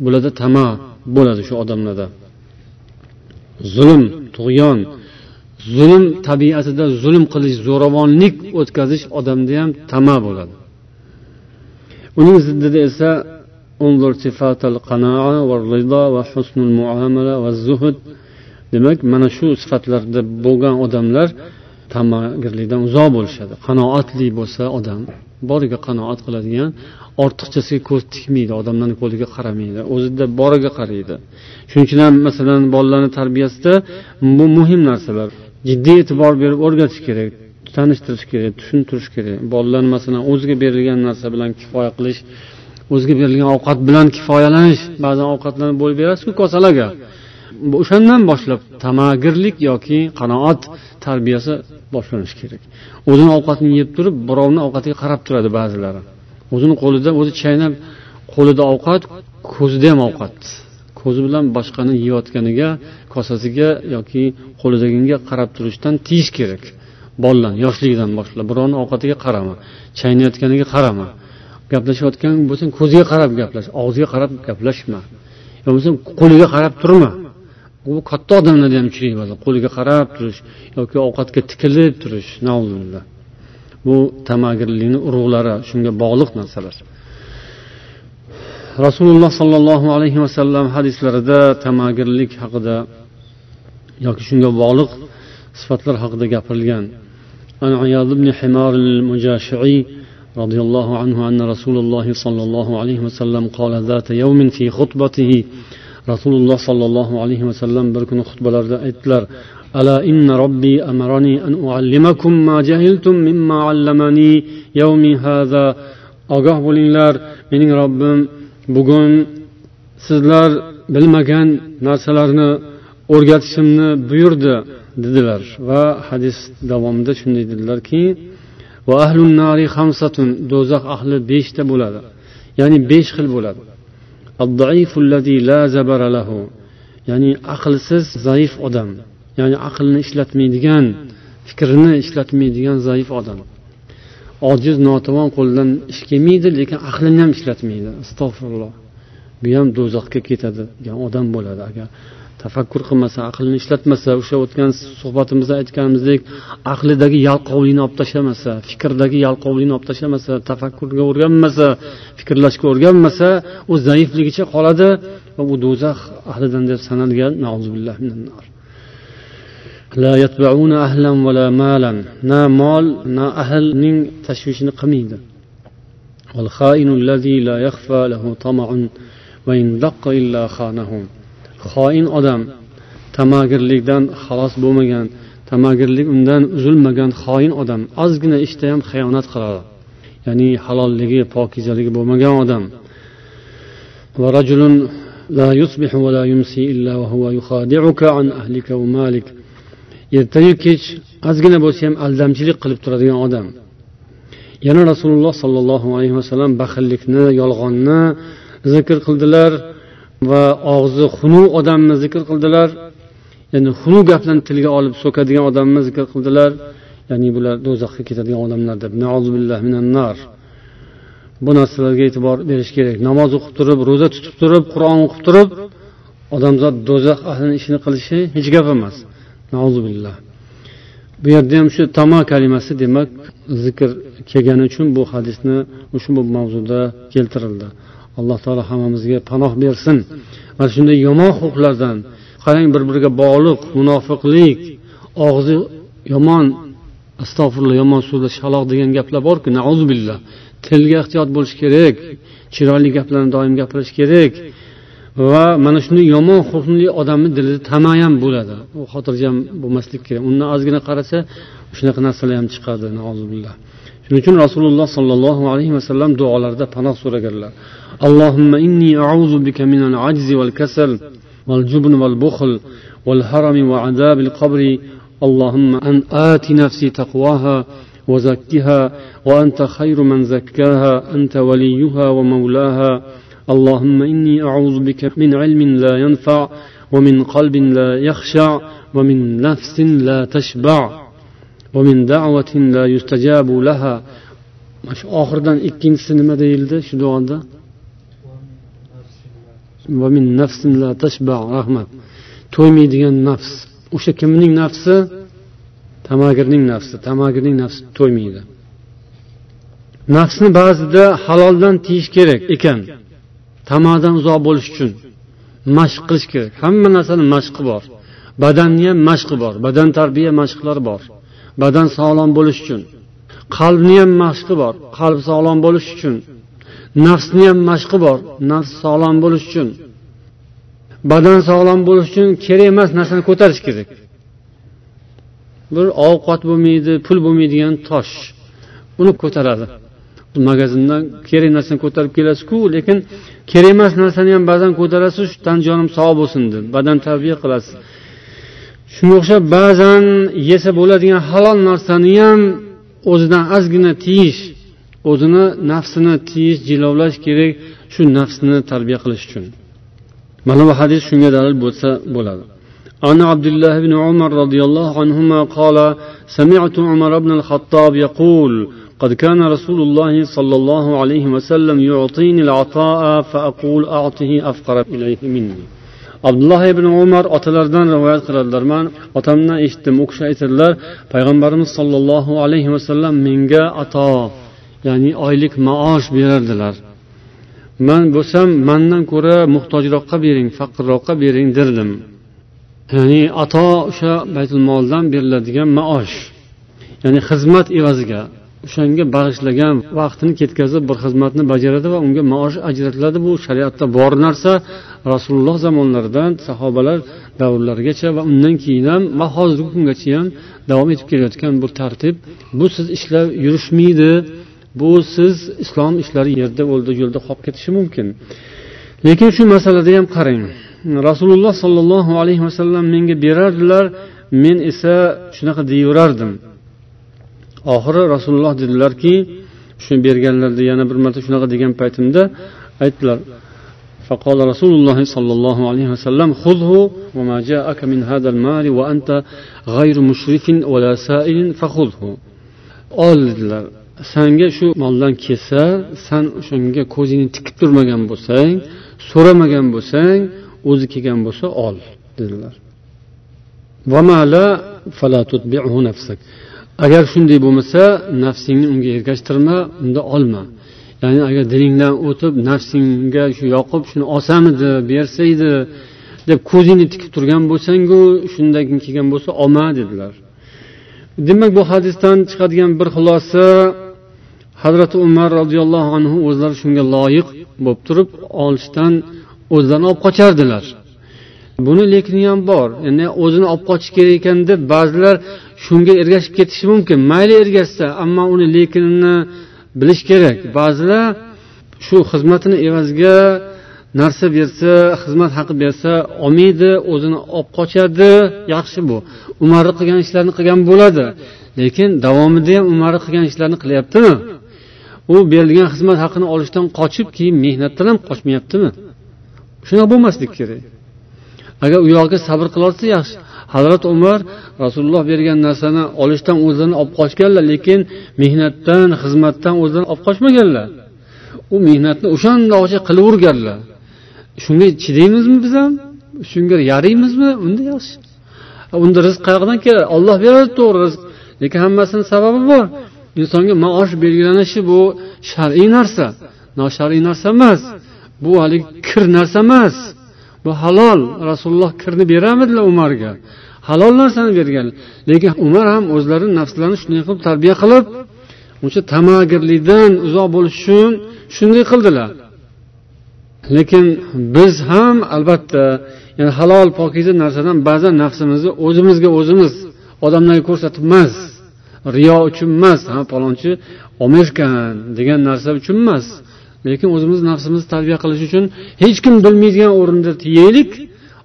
bularda tama bo'ladi shu odamlarda. Zulm tug'yon zulm tabiatida zulm qilish zo'ravonlik o'tkazish odamda ham tama bo'ladi. Uning ziddida esa demak mana shu sifatlarda bo'lgan odamlar tamagirlikdan uzoq bo'lishadi. Qanoatli bo'lsa odam boriga qanoat qiladigan ortiqchasiga ko'z tikmaydi odamlarni qo'liga qaramaydi o'zida boriga qaraydi. Shuning uchun ham masalan bolalarni tarbiyasida bu muhim narsalar. Jiddiy e'tibor berib o'rgatish kerak tanishtirish kerak tushuntirish kerak. Bolalarni masalan o'ziga berilgan narsa bilan kifoya qilish o'ziga berilgan ovqat bilan kifoyalanish. Ba'zan ovqatlarni bo'lib berasizku kosalarga o'shandan boshlab tamagirlik yoki qanoat tarbiyasi boshlanishi kerak. O'zini ovqatini yeb turib birovni ovqatiga qarab turadi ba'zilari. O'zini qo'lida o'zi chaynab qo'lida ovqat ko'zida ham ovqat. Ko'zi bilan boshqani yeyotganiga kosasiga yoki qo'lidagiga qarab turishdan tiyish kerak. Bolalarni yoshligidan boshlab birovni ovqatiga qarama chaynayotganiga qarama. Gaplashayotgan bo'lsang ko'ziga qarab gaplash og'ziga qarab gaplashma. Yo bo'lmasam qo'liga qarab turma. u katta odamlarda ham uchraydi ba'zan qo'liga qarab turish yoki ovqatga tikilib turish bu tamagirlikni urug'lari shunga bog'liq narsalar rasululloh sollallohu alayhi vasallam hadislarida tamagirlik haqida yoki shunga bog'liq sifatlar haqida gapirilgan عن عياض بن حمار المجاشعي رضي الله عنه أن رسول الله صلى الله عليه وسلم قال ذات يوم في خطبته رسول الله صلى الله عليه وسلم بركن خطبة aytdilar ألا إن ربي أمرني أن أعلمكم ما جهلتم مما علمني يومي هذا ogoh bo'linglar mening robbim bugun sizlar bilmagan narsalarni o'rgatishimni buyurdi dedilar va hadis davomida shunday dedilarki do'zax ahli beshta bo'ladi ya'ni besh xil bo'ladi Ya'ni aqlsiz zaif odam. Ya'ni aqlni ishlatmaydigan fikrini ishlatmaydigan zaif odam. Ojiz notavon qo'lidan ish kelmaydi lekin aqlini ham ishlatmaydi. Astag'firulloh. Bu ham do'zaxga ketadigan odam bo'ladi agar tafakkur qilmasa aqlini ishlatmasa o'sha o'tgan suhbatimizda aytganimizdek aqlidagi yalqovlikni olib tashlamasa fikrdagi yalqovlikni olib tashlamasa tafakkurga o'rganmasa fikrlashga o'rganmasa u zaifligicha qoladi va u do'zax ahlidan deb sanalgan na mol na ahlning tashvishini qilmaydi. Xoin odam tamagirlikdan xalos bo'lmagan tamagirlik undan uzilmagan xoin odam ozgina ishda ham xiyonat qiladi. Ya'ni halolligi pokizaligi bo'lmagan odam. Ertayu kech ozgina bo'lsa ham aldamchilik qilib turadigan odam. Yana rasululloh sollallohu alayhi vasallam baxillikni yolg'onni zikr qildilar. Va og'zi xunuk odamni zikr qildilar. Ya'ni xunuk gaplarni tilga olib so'kadigan odamni zikr qildilar. Ya'ni bular do'zaxga ketadigan odamlar deb. Bu narsalarga e'tibor berish kerak. Namoz o'qib turib ro'za tutib turib qur'on o'qib turib odamzod do'zax ahlini ishini qilishi hech gap emas. Billah. Bu yerda ham shu tamo kalimasi demak zikr kelgani uchun bu hadisni ushbu mavzuda keltirildi. Alloh taolo hammamizga panoh bersin. Mana shunday yomon xulqlardan qarang bir biriga bog'liq munofiqlik og'zi yomon astag'firulloh yomon so'zlar shaloq degan gaplar borku billah tilga ehtiyot bo'lish kerak chiroyli gaplarni doim gapirish kerak. Va mana shunday yomon xulqli odamni dilida tama ham bo'ladi. U xotirjam bo'lmaslik kerak. Undan ozgina qarasa shunaqa narsalar ham chiqadi billah shuning uchun rasululloh sollallohu alayhi vasallam duolarida panoh so'raganlar. اللهم إني أعوذ بك من العجز والكسل والجبن والبخل والهرم وعذاب القبر. اللهم أن آت نفسي تقواها وزكها وأنت خير من زكاها أنت وليها ومولاها. اللهم إني أعوذ بك من علم لا ينفع ومن قلب لا يخشع ومن نفس لا تشبع ومن دعوة لا يستجاب لها. Oxiridan ikkinchisi nima deyildi shu duoda to'ymaydigan nafs. O'sha kimning nafsi? Tamagirning nafsi. Tamagirning nafsi to'ymaydi. Nafsni ba'zida haloldan tiyish kerak ekan. Tamadan uzoq bo'lish uchun. Mashq qilish kerak. Hamma narsani mashqi bor. Badanni ham mashqi bor. Badan tarbiya mashqlari bor. Badan sog'lom bo'lish uchun. Qalbni ham mashqi bor. Qalb sog'lom bo'lish uchun. Nafsni ham mashqi bor. Nafs sog'lom bo'lish uchun. Badan sog'lom bo'lish uchun kerak emas narsani ko'tarish kerak. Bir ovqat bo'lmaydi pul bo'lmaydigan tosh. Uni ko'taradi. Magazindan kerak narsani ko'tarib kelasizku lekin kerak emas narsani ham ba'zan ko'tarasiz tan jonim sog' bo'lsin deb. Badan tarbiya qilasiz. Shunga o'xshab ba'zan yesa bo'ladigan halol narsani ham o'zidan ozgina tiyish o'zini nafsini tiyish jilovlash kerak shu nafsni tarbiya qilish uchun mana bu hadis shunga dalil bo'lsa bo'ladi عن عبد الله بن عمر رضي الله عنهما قال سمعت عمر بن الخطاب يقول قد كان رسول الله صلى الله عليه وسلم يعطيني العطاء فأقول أعطه أفقر إليه مني abdulloh ibn umar otalaridan rivoyat qiladilar man otamdan eshitdim u kishi aytadilar payg'ambarimiz sollallohu alayhi vasallam menga ato ya'ni oylik maosh berardilar. Man bo'lsam mandan ko'ra muhtojroqqa bering faqirroqqa bering derdim. Ya'ni ato o'sha baytul moldan beriladigan maosh ya'ni xizmat evaziga o'shanga bag'ishlagan vaqtini ketkazib bir xizmatni bajaradi va unga maosh ajratiladi. Bu shariatda bor narsa rasululloh zamonlaridan sahobalar davrlarigacha va undan keyin ham va hozirgi kungacha ham davom etib kelayotgan bu tartib. Bu siz ishlab yurishmaydi. bu siz islom ishlari yerda o'ldi yo'lda qolib ketishi mumkin lekin shu masalada ham qarang rasululloh sollallohu alayhi vasallam menga berardilar men esa shunaqa deyaverardim oxiri rasululloh dedilarki shuni berganlarida yana bir marta shunaqa degan paytimda aytdilar فقال رسول الله صلى الله عليه وسلم خذه وما جاءك من هذا المال وأنت غير مشرف ولا سائل فخذه ol dedilar sanga shu moldan kelsa san o'shanga ko'zingni tikib turmagan bo'lsang so'ramagan bo'lsang o'zi kelgan bo'lsa ol dedilar. Agar shunday bo'lmasa nafsingni unga ergashtirma unda olma. Ya'ni agar dilingdan o'tib nafsingga shu yoqib shuni olsamidi bersa edi deb ko'zingni tikib turgan bo'lsangu shundan kelgan bo'lsa olma dedilar. Demak bu hadisdan chiqadigan bir xulosa hazrati umar roziyallohu anhu o'zlari shunga loyiq bo'lib turib olishdan o'zlarini olib qochardilar. Buni lekini ham bor ya'ni o'zini olib qochish kerak ekan deb ba'zilar shunga ergashib ketishi mumkin. Mayli ergashsa ammo uni lekinini bilish kerak. Ba'zilar shu xizmatini evaziga narsa bersa xizmat haqi bersa olmaydi o'zini olib qochadi. Yaxshi bu. Umarni qilgan ishlarini qilgan bo'ladi. Lekin davomida ham umarni qilgan ishlarini qilyaptimi? U berilgan xizmat haqini olishdan qochib keyin mehnatdan ham qochmayaptimi? Shunaqa bo'lmaslik kerak. Agar u yog'iga sabr qilolsa yaxshi. Hazrat umar rasululloh bergan narsani olishdan o'zlarini olib qochganlar lekin mehnatdan xizmatdan o'zlarini olib qochmaganlar. U mehnatni o'shandoqcha qilaverganlar shunga chidaymizmi biz ham? Shunga yaraymizmi? Unda yaxshi. Unda rizq qayerdan keladi olloh beradi to'g'ri rizq. Lekin hammasini sababi bor. Insonga maosh belgilanishi bu shar'iy narsa. Noshar'iy narsa emas. Bu haligi kir narsa emas. Bu halol. Rasululloh kirni beramidilar umarga. Halol narsani bergan. Lekin umar ham o'zlarini nafslarini shunday qilib tarbiya qilib o'sha tamagirlikdan uzoq bo'lish uchun shunday qildilar. Lekin biz ham albatta yani halol pokiza narsadan ba'zan nafsimizni o'zimizga o'zimiz odamlarga ko'rsatib emas. Riyo uchun emas ha palonchi olmayotgan degan narsa uchun emas. Lekin o'zimiz nafsimizni tarbiya qilish uchun hech kim bilmaydigan o'rinda yeylik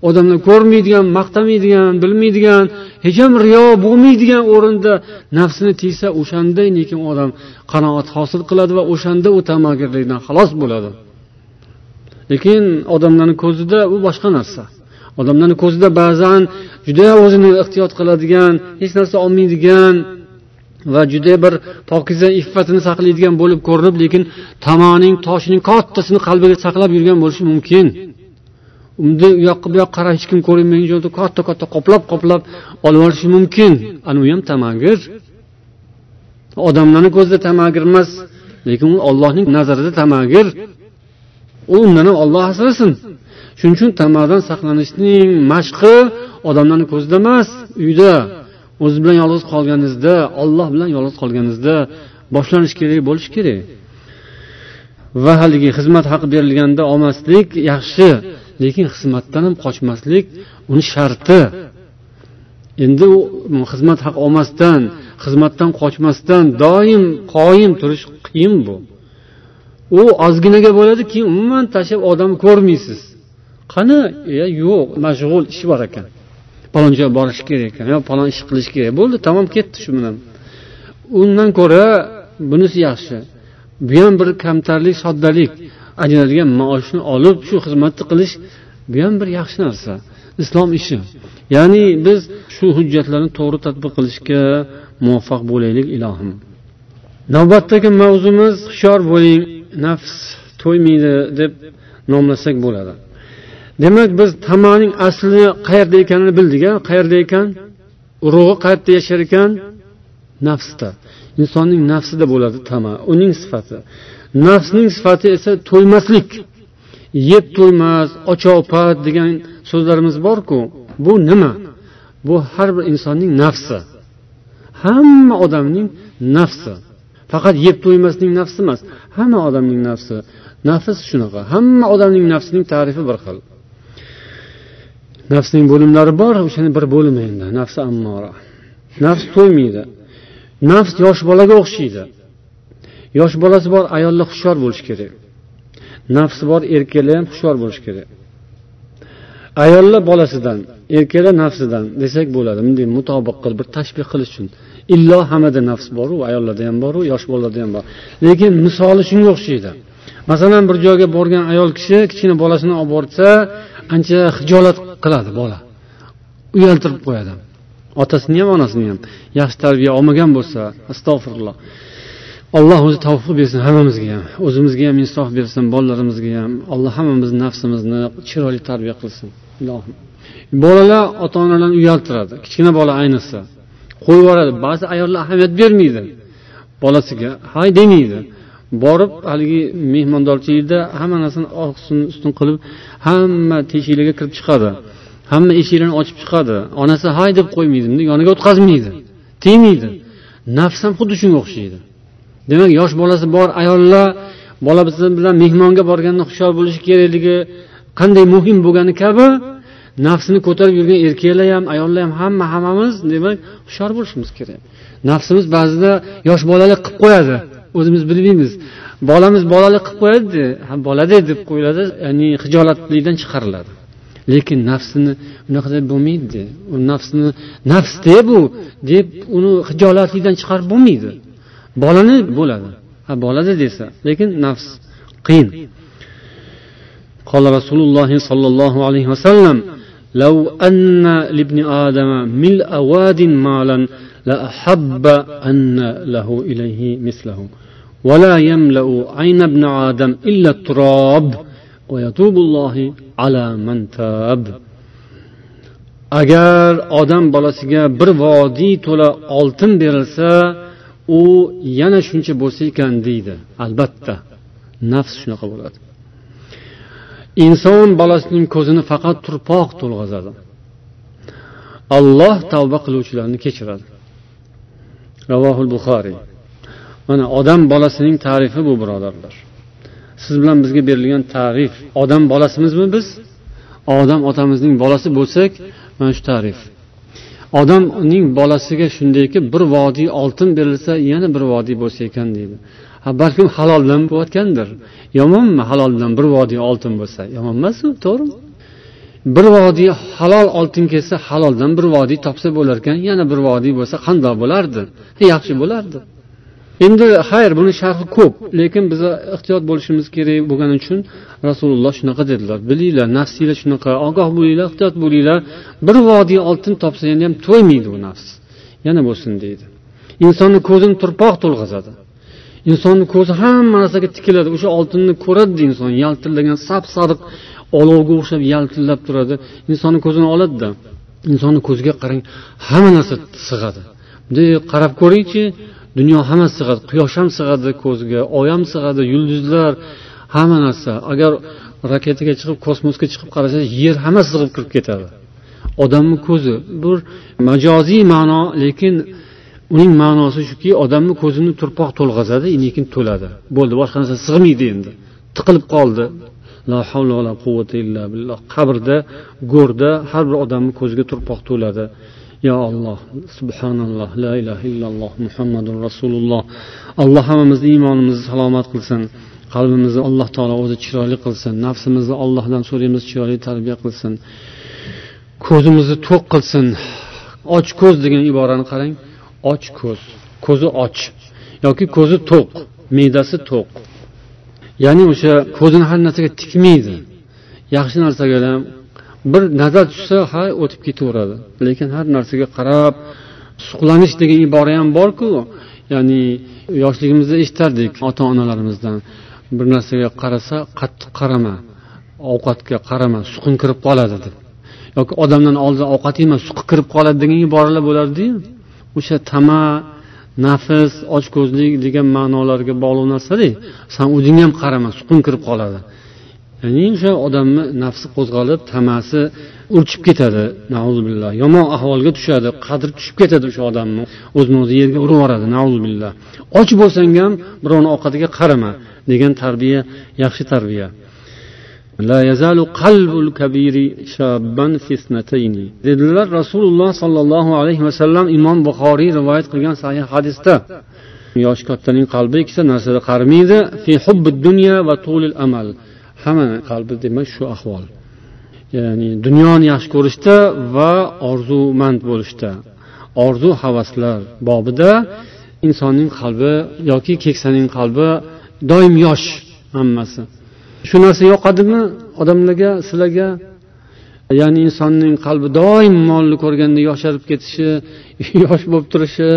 odamlar ko'rmaydigan maqtamaydigan bilmaydigan hech ham riyo bo'lmaydigan o'rinda nafsini tiysa o'shanda lekin odam qanoat hosil qiladi va o'shanda u tamagirlikdan xalos bo'ladi. Lekin odamlarni ko'zida u boshqa narsa. Odamlarni ko'zida ba'zan juda o'zini ehtiyot qiladigan hech narsa olmaydigan va juda bir pokiza iffatini saqlaydigan bo'lib ko'rinib lekin tamoning toshining kattasini qalbiga saqlab yurgan bo'lishi mumkin. Unda u yoqqa bu yoqqa qarab hech kim ko'rinmagan joyda katta katta qoplab qoplab olib olishi mumkin. Ana u ham tamagir. Odamlarni ko'zida tamagir emas lekin u ollohning nazarida tamagir. U undan ham olloh asrasin. Shuning uchun tamadan saqlanishning mashqi odamlarni ko'zida emas uyda. O'zi bilan yolg'iz qolganingizda olloh bilan yolg'iz qolganingizda boshlanishi kerak bo'lishi kerak. Va haligi xizmat haqi berilganda olmaslik yaxshi lekin xizmatdan ham qochmaslik uni sharti. Endi u xizmat haqi olmasdan xizmatdan qochmasdan doim qoyim turish qiyin bu. U ozginaga bo'ladi keyin umuman tashlab odamni ko'rmaysiz. Qani? E yo'q mashg'ul ishi bor ekan. Falon joyga borish kerak yo falon ish qilish kerak. Bo'ldi tamom ketdi shu bilan. Undan ko'ra bunisi yaxshi. Bu ham bir kamtarlik soddalik. Ajraladigan maoshni olib shu xizmatni qilish bu ham bir yaxshi narsa. Islom ishi. Ya'ni biz shu hujjatlarni to'g'ri tadbiq qilishga muvaffaq bo'laylik ilohim. Navbatdagi mavzumiz hushyor bo'ling nafs to'ymaydi deb nomlasak bo'ladi. Demak biz tamaning asli qayerda ekanini bildik a qayerda ekan? Urug'i qayerda yashar ekan? Nafsda. Insonning nafsida bo'ladi tama uning sifati. Nafsning sifati esa to'ymaslik. Yeb to'ymas ochopat degan so'zlarimiz borku. Bu nima? Bu har bir insonning nafsi. Hamma odamning nafsi. Faqat yeb to'ymasning nafsi emas. Hamma odamning nafsi. Nafs shunaqa. Hamma odamning nafsining tarifi bir xil. Nafsning bo'limlari bor o'shani bir bo'limi endi. Nafsi ammora nafs to'ymaydi. Nafs yosh bolaga o'xshaydi. Yosh bolasi bor ayollar hushyor bo'lishi kerak. Nafsi bor erkaklar ham hushyor bo'lishi kerak. Ayollar bolasidan erkaklar nafsidan desak bo'ladi. Bunday mutobiq qilib bir tashbih qilish uchun. Illo hammada nafs boru ayollarda ham boru yosh bolalarda ham bor lekin misoli shunga o'xshaydi. Masalan bir joyga borgan ayol kishi kichkina bolasini olib borsa ancha hijolat qiladi bola. Uyaltirib qo'yadi. Otasini ham onasini ham yaxshi tarbiya olmagan bo'lsa astag'firulloh alloh o'zi tavfiq bersin hammamizga ham. O'zimizga ham insof bersin bolalarimizga ham. Alloh hammamizni nafsimizni chiroyli tarbiya qilsin. Ilohim bolalar ota onalarni uyaltiradi. Kichkina bola ayniqsa. Qo'yib yuboradi. Ba'zi ayollar ahamiyat bermaydi. Bolasiga hay! demaydi borib haligi mehmondorchilikda hamma narsani oqsin ustun qilib hamma teshiklarga kirib chiqadi. Hamma eshiklarni ochib chiqadi. Onasi hay! deb qo'ymaydi. Yoniga o'tkazmaydi tegmaydi. Nafs ham xuddi shunga o'xshaydi. Demak yosh bolasi bor ayollar bolasi bilan mehmonga borganda hushyor bo'lishi kerakligi qanday muhim bo'lgani kabi nafsini ko'tarib yurgan erkaklar ham ayollar ham hamma hammamiz demak hushyor bo'lishimiz kerak. Nafsimiz ba'zida yosh bolalik qilib qo'yadi. o'zimiz bilmaymiz bolamiz bolalik qilib qo'yadida bolada deb qo'yiladi ya'ni hijolatlikdan chiqariladi lekin nafsini unaqa deb bo'lmaydi u nafsni nafsda bu deb uni hijolatlikdan chiqarib bo'lmaydi bolani bo'ladi ha bolada desa lekin nafs qiyin قال رسول الله صلى الله عليه وسلم لو أن لابن آدم ملء واد مالا لأحب أن له إليه مثله ولا يملأ عين ابن آدم إلا التراب ويتوب الله على من تاب agar odam bolasiga bir vodiy to'la oltin berilsa u yana shuncha bo'lsa ekan deydi albatta nafs shunaqa bo'ladi inson bolasining ko'zini faqat turpoq to'lg'azadi alloh tavba qiluvchilarni kechiradi ravohul buxoriy. Mana odam bolasining tarifi bu birodarlar. Siz bilan bizga berilgan tarif odam bolasimizmi biz? Odam otamizning bolasi bo'lsak mana shu tarif. Odamning bolasiga shundayki bir vodiy oltin berilsa yana bir vodiy bo'lsa ekan deydi. Ha balkim haloldan bo'layotgandir. Yomonmi haloldan bir vodiy oltin bo'lsa? Yomon emasu to'g'rimi? Bir vodiy halol oltin kelsa haloldan bir vodiy topsa bo'larkan yana bir vodiy bo'lsa qandoq bo'lardi? Yaxshi bo'lardi. Endi xayr buni sharhi ko'p lekin biz ehtiyot bo'lishimiz kerak bo'lgani uchun rasululloh shunaqa dedilar. Bilinglar nafsinglar shunaqa ogoh bo'linglar ehtiyot bo'linglar. Bir vodiy oltin topsa yana ham to'ymaydi u nafs. Yana bo'lsin deydi. Insonni ko'zini turpoq to'lg'azadi. Insonni ko'zi hamma narsaga tikiladi. O'sha oltinni ko'radida inson yaltillagan sap sariq olovga o'xshab yaltillab turadi. Insonni ko'zini oladida. Insonni ko'ziga qarang hamma narsa sig'adi. Bunday qarab ko'ringchi dunyo hammasi sig'adi. Quyosh ham sig'adi ko'ziga oy ham sig'adi yulduzlar hamma narsa. Agar raketaga chiqib kosmosga chiqib qarasangiz yer hammasi sig'ib kirib ketadi. Odamni ko'zi bir majoziy ma'no lekin uning ma'nosi shuki odamni ko'zini turpoq to'lg'azadi lekin to'ladi. Bo'ldi boshqa narsa sig'maydi endi. Tiqilib qoldi. La havla va la quvvata illa billah. Qabrda go'rda har bir odamni ko'ziga turpoq to'ladi. Yo alloh subhanalloh la ilaha illalloh muhammadu rasululloh. Alloh hammamizni iymonimizni salomat qilsin. Qalbimizni alloh taolo o'zi chiroyli qilsin. Nafsimizni allohdan so'raymiz chiroyli tarbiya qilsin. Ko'zimizni to'q qilsin. Och ko'z degan iborani qarang. Och ko'z. Ko'zi och. Yoki ko'zi to'q. Me'dasi to'q. Ya'ni o'sha ko'zini har narsaga tikmaydi. Yaxshi narsaga ham bir nazar tushsa ha o'tib ketaveradi. Lekin har narsaga qarab suqlanish degan ibora ham borku ya'ni yoshligimizda eshitardik ota onalarimizdan bir narsaga qarasa qattiq qarama ovqatga qarama suqin kirib qoladi deb. Yoki odamdan oldin ovqat yema suqi kirib qoladi degan iboralar bo'lardiyu. O'sha tama nafs ochko'zlik degan ma'nolarga bog'liq narsada san o'zingga ham qarama suqing kirib qoladi. Ya'ni o'sha odamni nafsi qo'zg'alib tamasi urchib ketadi nauzubillah. Yomon ahvolga tushadi qadri tushib ketadi o'sha odamni o'zini o'zi yerga urib yuboradi nauzubillah. Och bo'lsang ham birovni ovqatiga qarama degan tarbiya yaxshi tarbiya. لا يزال قلب الكبير شابا في اثنتين. Dedilar rasululloh sollallohu alayhi vasallam imom buxoriy rivoyat qilgan sahih hadisda yoshi kattaning qalbi ikkita narsada qarimaydi va tulil amal. Hamma qalbi demak shu ahvol. Ya'ni dunyoni yaxshi ko'rishda va orzumand bo'lishda. Orzu havaslar bobida insonning qalbi yoki keksaning qalbi doim yosh hammasi. Shu narsa yoqadimi? Odamlarga sizlarga ya'ni insonning qalbi doim molni ko'rganda yosharib ketishi (laughs) yosh bo'lib turishi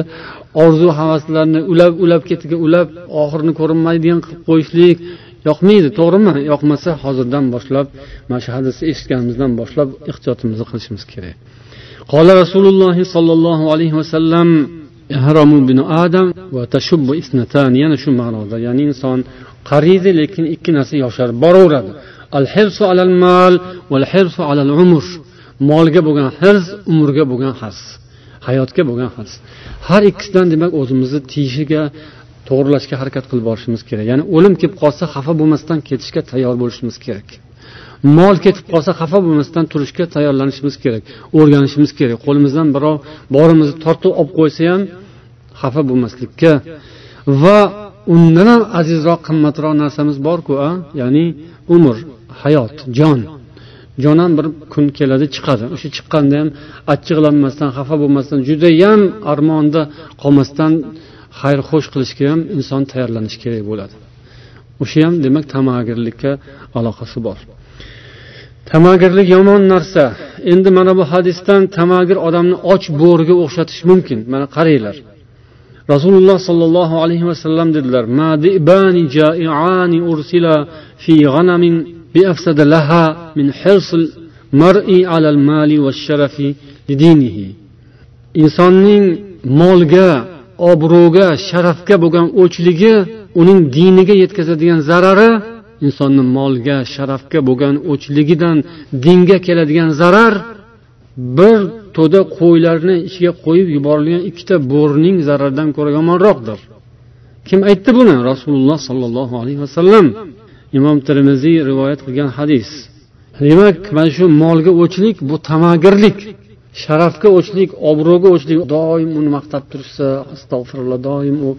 orzu havaslarni ulab ulab ketiga ulab oxirini ko'rinmaydigan qilib qo'yishlik yoqmaydi to'g'rimi? Yoqmasa hozirdan boshlab mana shu hadisni eshitganimizdan boshlab ehtiyotimizni qilishimiz kerak. Qola rasululloh sollallohu alayhi vasallam adam va yana shu ma'noda ya'ni inson qariydi lekin ikki narsa yosharib boraveradi. Al hirsu alal mal val hirsu alal umr molga bo'lgan hirs umrga bo'lgan hirs hayotga bo'lgan hirs har ikkisidan demak o'zimizni tiyishiga to'g'irlashga harakat qilib borishimiz kerak. Ya'ni o'lim kelib qolsa xafa bo'lmasdan ketishga tayyor bo'lishimiz kerak. Mol ketib qolsa xafa bo'lmasdan turishga tayyorlanishimiz kerak o'rganishimiz kerak. Qo'limizdan birov borimizni tortib olib qo'ysa ham xafa bo'lmaslikka va undan ham azizroq qimmatroq narsamiz borku a? Ya'ni umr hayot jon. Jon ham bir kun keladi chiqadi. O'sha chiqqanda ham achchiqlanmasdan xafa bo'lmasdan judayam armonda qolmasdan xayr xo'sh qilishga ham inson tayyorlanishi kerak bo'ladi. O'sha ham demak tamagirlikka aloqasi bor. Tamagirlik yomon narsa. Endi mana bu hadisdan tamagir odamni och bo'riga o'xshatish mumkin. Mana qaranglar. Rasululloh sollallohu alayhi vasallam dedilar insonning molga obro'ga sharafga bo'lgan o'chligi uning diniga yetkazadigan zarari insonni molga sharafga bo'lgan o'chligidan dinga keladigan zarar bir to'da qo'ylarni ichiga qo'yib yuborilgan ikkita bo'rining zararidan ko'ra yomonroqdir. Kim aytdi buni? Rasululloh sollallohu alayhi vasallam. Imom termiziy rivoyat qilgan hadis. Demak mana shu molga o'chlik bu tamagirlik sharafga o'chlik obro'ga o'chlik doim uni maqtab tursa astag'firulloh doim u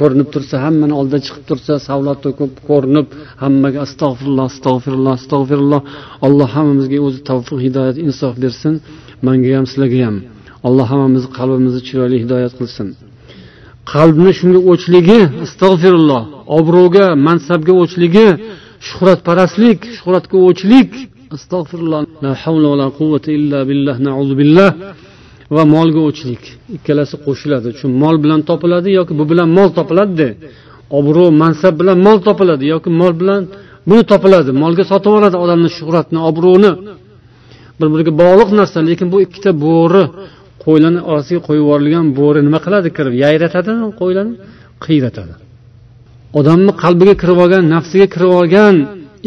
ko'rinib tursa hammani oldida chiqib tursa savlat to'kib ko'rinib hammaga astag'firulloh astag'firulloh astag'firulloh alloh hammamizga o'zi tavfiq hidoyat insof bersin. Manga ham sizlarga ham. Alloh hammamizni qalbimizni chiroyli hidoyat qilsin. Qalbni shunga o'chligi astag'firulloh obro'ga mansabga o'chligi shuhratparastlik shuhratga o'chlik astag'firulloh la havla va la quvvata illa billah nauzu billah va molga o'chlik. Ikkalasi qo'shiladi. Shu mol bilan topiladi yoki bu bilan mol topiladida obro' mansab bilan mol topiladi yoki mol bilan buni topiladi. Molga sotib oladi odamni shuhratni obro'ni. Bir biriga bog'liq narsa lekin bu ikkita bo'ri qo'ylarni orasiga qo'yib yuborilgan bo'ri nima qiladi? Kirib yayratadimi qo'ylarni qiyratadi. Odamni qalbiga kirib olgan nafsiga kirib olgan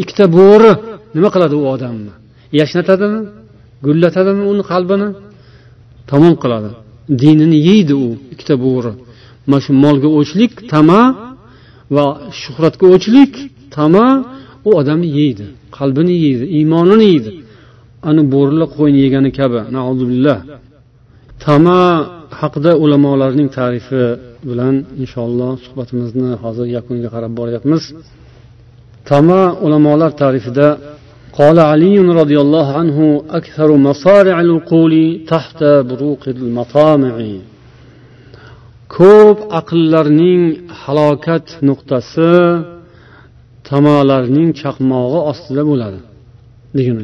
ikkita bo'ri nima qiladi u odamni? Yashnatadimi? Gullatadimi uni qalbini? Tamom qiladi. Dinini yeydi u ikkita bo'ri. Mana shu molga o'chlik tama va shuhratga o'chlik tama u odamni yeydi qalbini yeydi iymonini yeydi. ana bo'rilar qo'yni yegani kabi billah tama haqida ulamolarning tarifi bilan inshaalloh suhbatimizni hozir yakuniga qarab boryapmiz tama ulamolar tarifida قال علي رضي الله عنه أكثر مصارع العقول تحت بروق المطامع ko'p aqllarning halokat nuqtasi tamolarning chaqmog'i ostida bo'ladi degan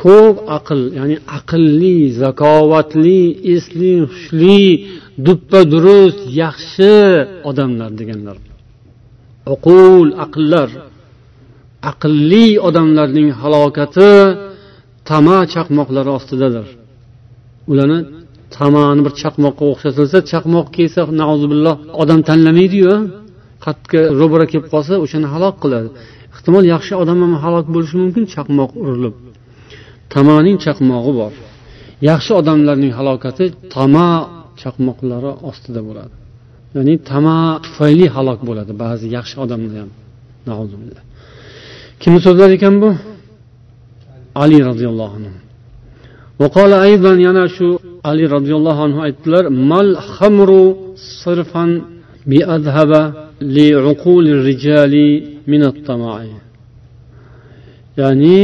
ko'p aql ya'ni aqlli zakovatli esli hushli duppa durust yaxshi odamlar deganlar. Uqul aqllar. Aqlli odamlarning halokati tama chaqmoqlari ostidadir. Ularni tamani bir chaqmoqqa o'xshatilsa chaqmoq kelsa billah odam tanlamaydiyu qattiq ro'bara kelib qolsa o'shani halok qiladi. Ehtimol yaxshi odam ham halok bo'lishi mumkin chaqmoq urilib. tamaning chaqmog'i bor yaxshi odamlarning halokati tama chaqmoqlari ostida bo'ladi ya'ni tama tufayli halok bo'ladi ba'zi yaxshi odamlar ham kimni so'zlari ekan bu ali roziyallohu anhu وقال أيضا yana shu ali roziyallohu anhu aytdilar mal xamru sirfan biadhaba liuquli rijali min at-tama'i ya'ni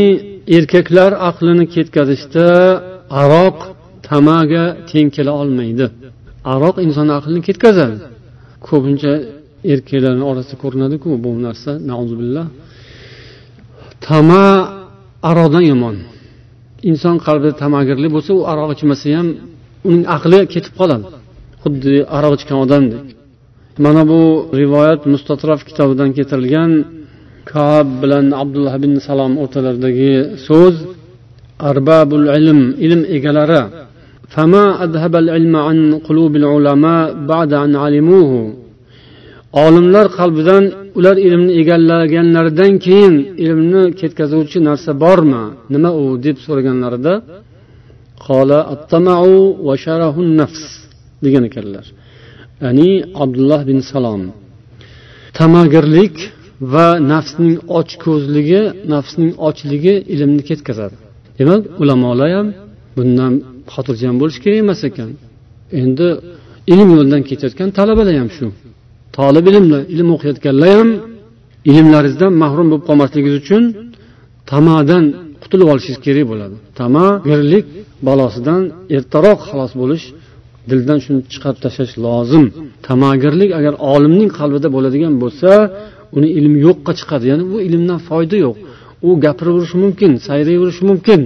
erkaklar aqlini ketkazishda aroq tamaga teng kela olmaydi. Aroq insonni aqlini ketkazadi. Ko'pincha erkaklarni orasida ko'rinadiku bu narsa billah tama aroqdan yomon. Inson qalbida tamagirlik bo'lsa u aroq ichmasa ham uning aqli ketib qoladi. Xuddi aroq ichgan odamdek. Mana bu rivoyat mustatrof kitobidan keltirilgan kab bilan abdulloh ibn salom o'rtalaridagi so'z arbabul ilm ilm egalari فما أذهب العلم عن قلوب العلماء بعد أن علموه olimlar qalbidan ular ilmni egallaganlaridan keyin ilmni ketkazuvchi narsa bormi nima u deb so'raganlarida degan ekanlar ya'ni abdulloh bin salom tamagirlik va nafsning ochko'zligi nafsning ochligi ilmni ketkazadi. Demak ulamolar ham bundan xotirjam bo'lish kerak emas ekan. Endi ilm yo'lidan ketayotgan talabalar ham shu. Tolib ilmlar ilm o'qiyotganlar ham ilmlaringizdan mahrum bo'lib qolmasligingiz uchun tamadan qutulib olishingiz kerak bo'ladi. Tama tamagirlik balosidan ertaroq xalos bo'lish dildan shuni chiqarib tashlash lozim. Tamagirlik agar olimning qalbida bo'ladigan bo'lsa uni ilm yo'qqa chiqadi. Ya'ni bu ilmdan foyda yo'q. U gapiraverishi mumkin sayrayverishi mumkin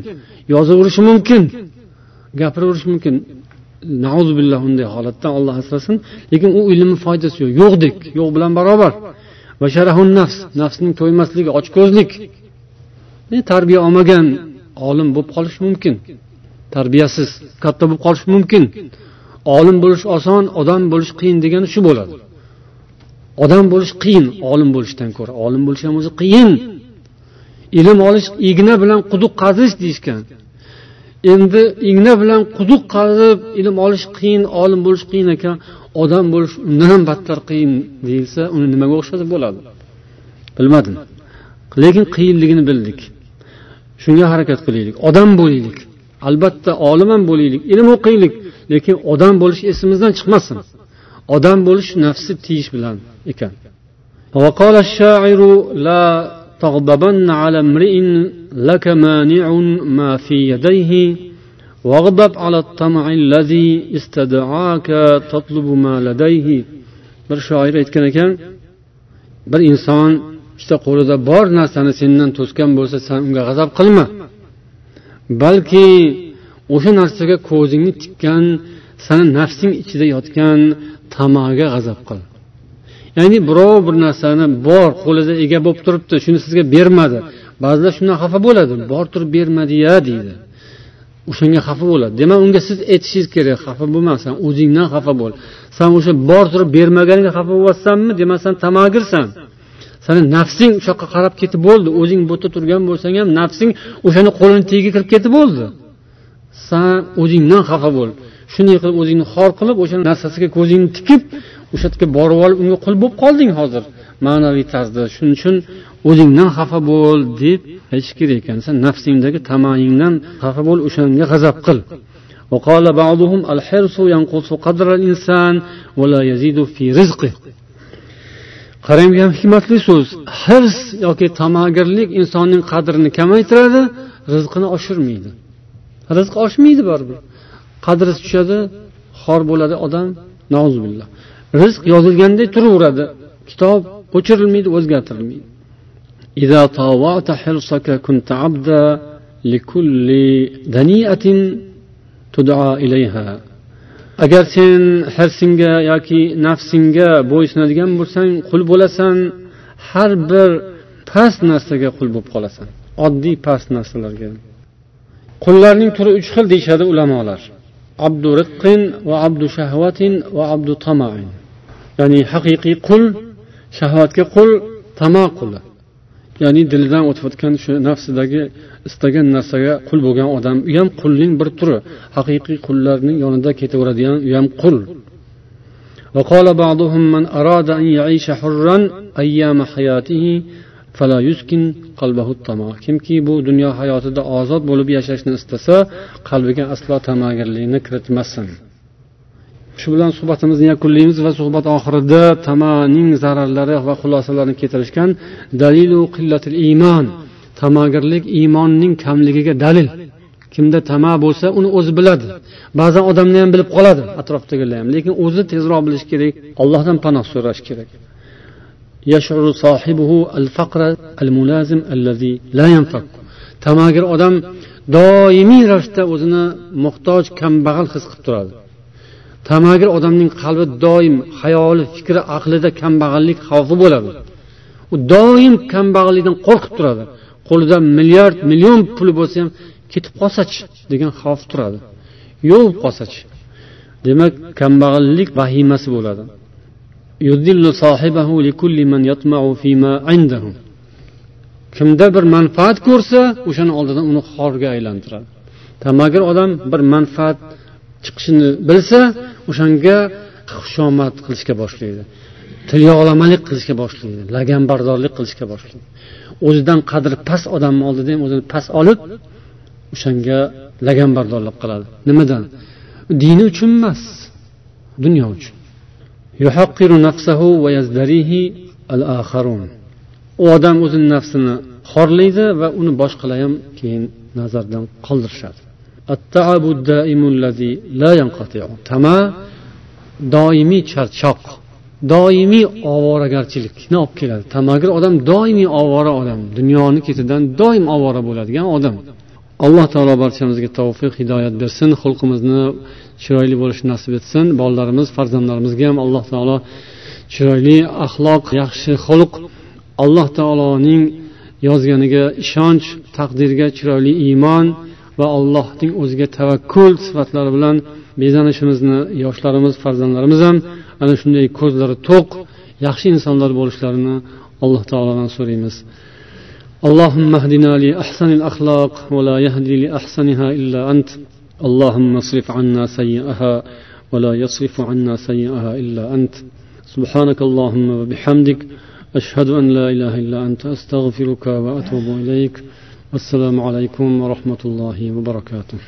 yozaverishi mumkin. Gapiraverishi mumkin. Billah unday holatdan olloh asrasin. Lekin u ilmni foydasi yo'q. Yo'qdek yo'q bilan barobar. Va sharahun nafs nafsning to'ymasligi ochko'zlik. Tarbiya olmagan olim bo'lib qolishi mumkin? Tarbiyasiz katta bo'lib qolishi mumkin. Olim bo'lish oson odam bo'lish qiyin degani shu bo'ladi. Odam bo'lish qiyin olim bo'lishdan ko'ra. Olim bo'lish ham o'zi qiyin. Ilm olish igna bilan quduq qazish deyishgan. Endi igna bilan quduq qazib ilm olish qiyin olim bo'lish qiyin ekan. Odam bo'lish undan ham battar qiyin deyilsa uni nimaga o'xshatib bo'ladi? Bilmadim. Lekin qiyinligini bildik. Shunga harakat qilaylik. Odam bo'laylik. Albatta olim ham bo'laylik. Ilm o'qiylik lekin odam bo'lish esimizdan chiqmasin. odam bo'lish nafsi tiyish bilan ekan وقال الشاعر لا تغضبن على امرئ لك مانع ما في يديه واغضب على الطمع الذي استدعاك تطلب ما لديه bir shoir aytgan ekan bir inson ikkita qo'lida bor narsani sendan to'sgan bo'lsa san unga g'azab qilma balki o'sha narsaga ko'zingni tikkan sani nafsing ichida yotgan tamaga g'azab qil. Ya'ni birov bir narsani bor qo'lida ega bo'lib turibdi shuni sizga bermadi. Ba'zilar shundan xafa bo'ladi. Bor turib bermadi ya deydi. O'shanga xafa bo'ladi. Demak unga siz aytishingiz kerak xafa bo'lma san o'zingdan xafa bo'l. San o'sha bor turib bermaganiga xafa bo'lyapsanmi demak san tamagirsan sani nafsing o'sha yoqqa qarab ketib bo'ldi. O'zing bu yerda turgan bo'lsang ham nafsing o'shani qo'lini tagiga kirib ketib bo'ldi. San o'zingdan xafa bo'l. shunday qilib o'zingni xor qilib o'sha narsasiga ko'zingni tikib o'sha yerga borib olib unga qul bo'lib qolding hozir ma'naviy tarzda shuning uchun o'zingdan xafa bo'l deb aytish kerak ekan san nafsingdagi tamoyingdan xafa bo'l o'shanga g'azab qil وقال بعضهم الحرص ينقص قدر الإنسان ولا يزيد في رزقه qarang bu ham hikmatli so'z hirs yoki tamagirlik insonning qadrini kamaytiradi rizqini oshirmaydi rizq oshmaydi baribir qadri tushadi xor bo'ladi odam rizq yozilganday turaveradi kitob o'chirilmaydi o'zgartirilmaydi إذا طاوعت حرصك كنت عبدا لكل دنيئة تدعى إليها agar sen hirsingga yoki nafsingga bo'ysunadigan bo'lsang qul bo'lasan har bir past narsaga qul bo'lib qolasan oddiy past narsalarga qullarning turi uch xil deyishadi ulamolar abdu riqqin va abdu shahvatin va abdu tamain ya'ni haqiqiy qul shahvatga qul tamo quli ya'ni dilidan o'tayotgan shu nafsidagi istagan narsaga qul bo'lgan odam u ham qulning bir turi haqiqiy qullarning yonida ketaveradigan u ham qul وقال بعضهم من أراد أن يعيش حرا أيام حياته kimki bu dunyo hayotida ozod bo'lib yashashni istasa qalbiga aslo tamagirlikni kiritmasin. Shu bilan suhbatimizni yakunlaymiz va suhbat oxirida tamaning zararlari va xulosalarini keltirishgan dalilu qillatil iymon. Tamagirlik iymonning kamligiga dalil. Kimda tama bo'lsa uni o'zi biladi. Ba'zan odamlar ham bilib qoladi atrofdagilar ham. Lekin o'zi tezroq bilishi kerak allohdan panoh so'rash kerak. Tamagir odam doimiy ravishda o'zini muhtoj kambag'al his qilib turadi. Tamagir odamning qalbi doim xayoli fikri aqlida kambag'allik xavfi bo'ladi. U doim kambag'allikdan qo'rqib turadi. Qo'lida milliard million puli bo'lsa ham ketib qolsachi degan xavf turadi. Yo'q bo'lib qolsachi demak kambag'allik vahimasi bo'ladi. Kimda bir manfaat ko'rsa o'shani oldidan uni xorga aylantiradi. Tamagir odam bir manfaat chiqishini bilsa o'shanga xushomad qilishga boshlaydi. Tilyog'lamalik qilishga boshlaydi laganbardorlik qilishga boshlaydi. O'zidan qadri past odamni oldida ham o'zini past olib o'shanga laganbardorlik qiladi. Nimadan? Dini uchun emas dunyo uchun. U odam o'zini nafsini xorlaydi va uni boshqalar ham keyin nazardan qoldirishadi. Tama doimiy charchoq doimiy ovoragarchilikni olib keladi? Tamagir odam doimiy ovora odam dunyoni ketidan doim ovora bo'ladigan odam alloh taolo barchamizga tavfiq hidoyat bersin xulqimizni chiroyli bo'lishni nasib etsin bolalarimiz farzandlarimizga ham alloh taolo chiroyli axloq yaxshi xulq alloh taoloning yozganiga ishonch taqdirga chiroyli iymon va allohning o'ziga tavakkul sifatlari bilan bezanishimizni yoshlarimiz farzandlarimiz ham ana shunday ko'zlari to'q yaxshi insonlar bo'lishlarini alloh taolodan so'raymiz اللهم اهدنا لأحسن الأخلاق ولا يهدي لأحسنها إلا أنت اللهم اصرف عنا سيئها ولا يصرف عنا سيئها إلا أنت. سبحانك اللهم وبحمدك أشهد أن لا إله إلا أنت أستغفرك وأتوب إليك. والسلام عليكم ورحمة الله وبركاته.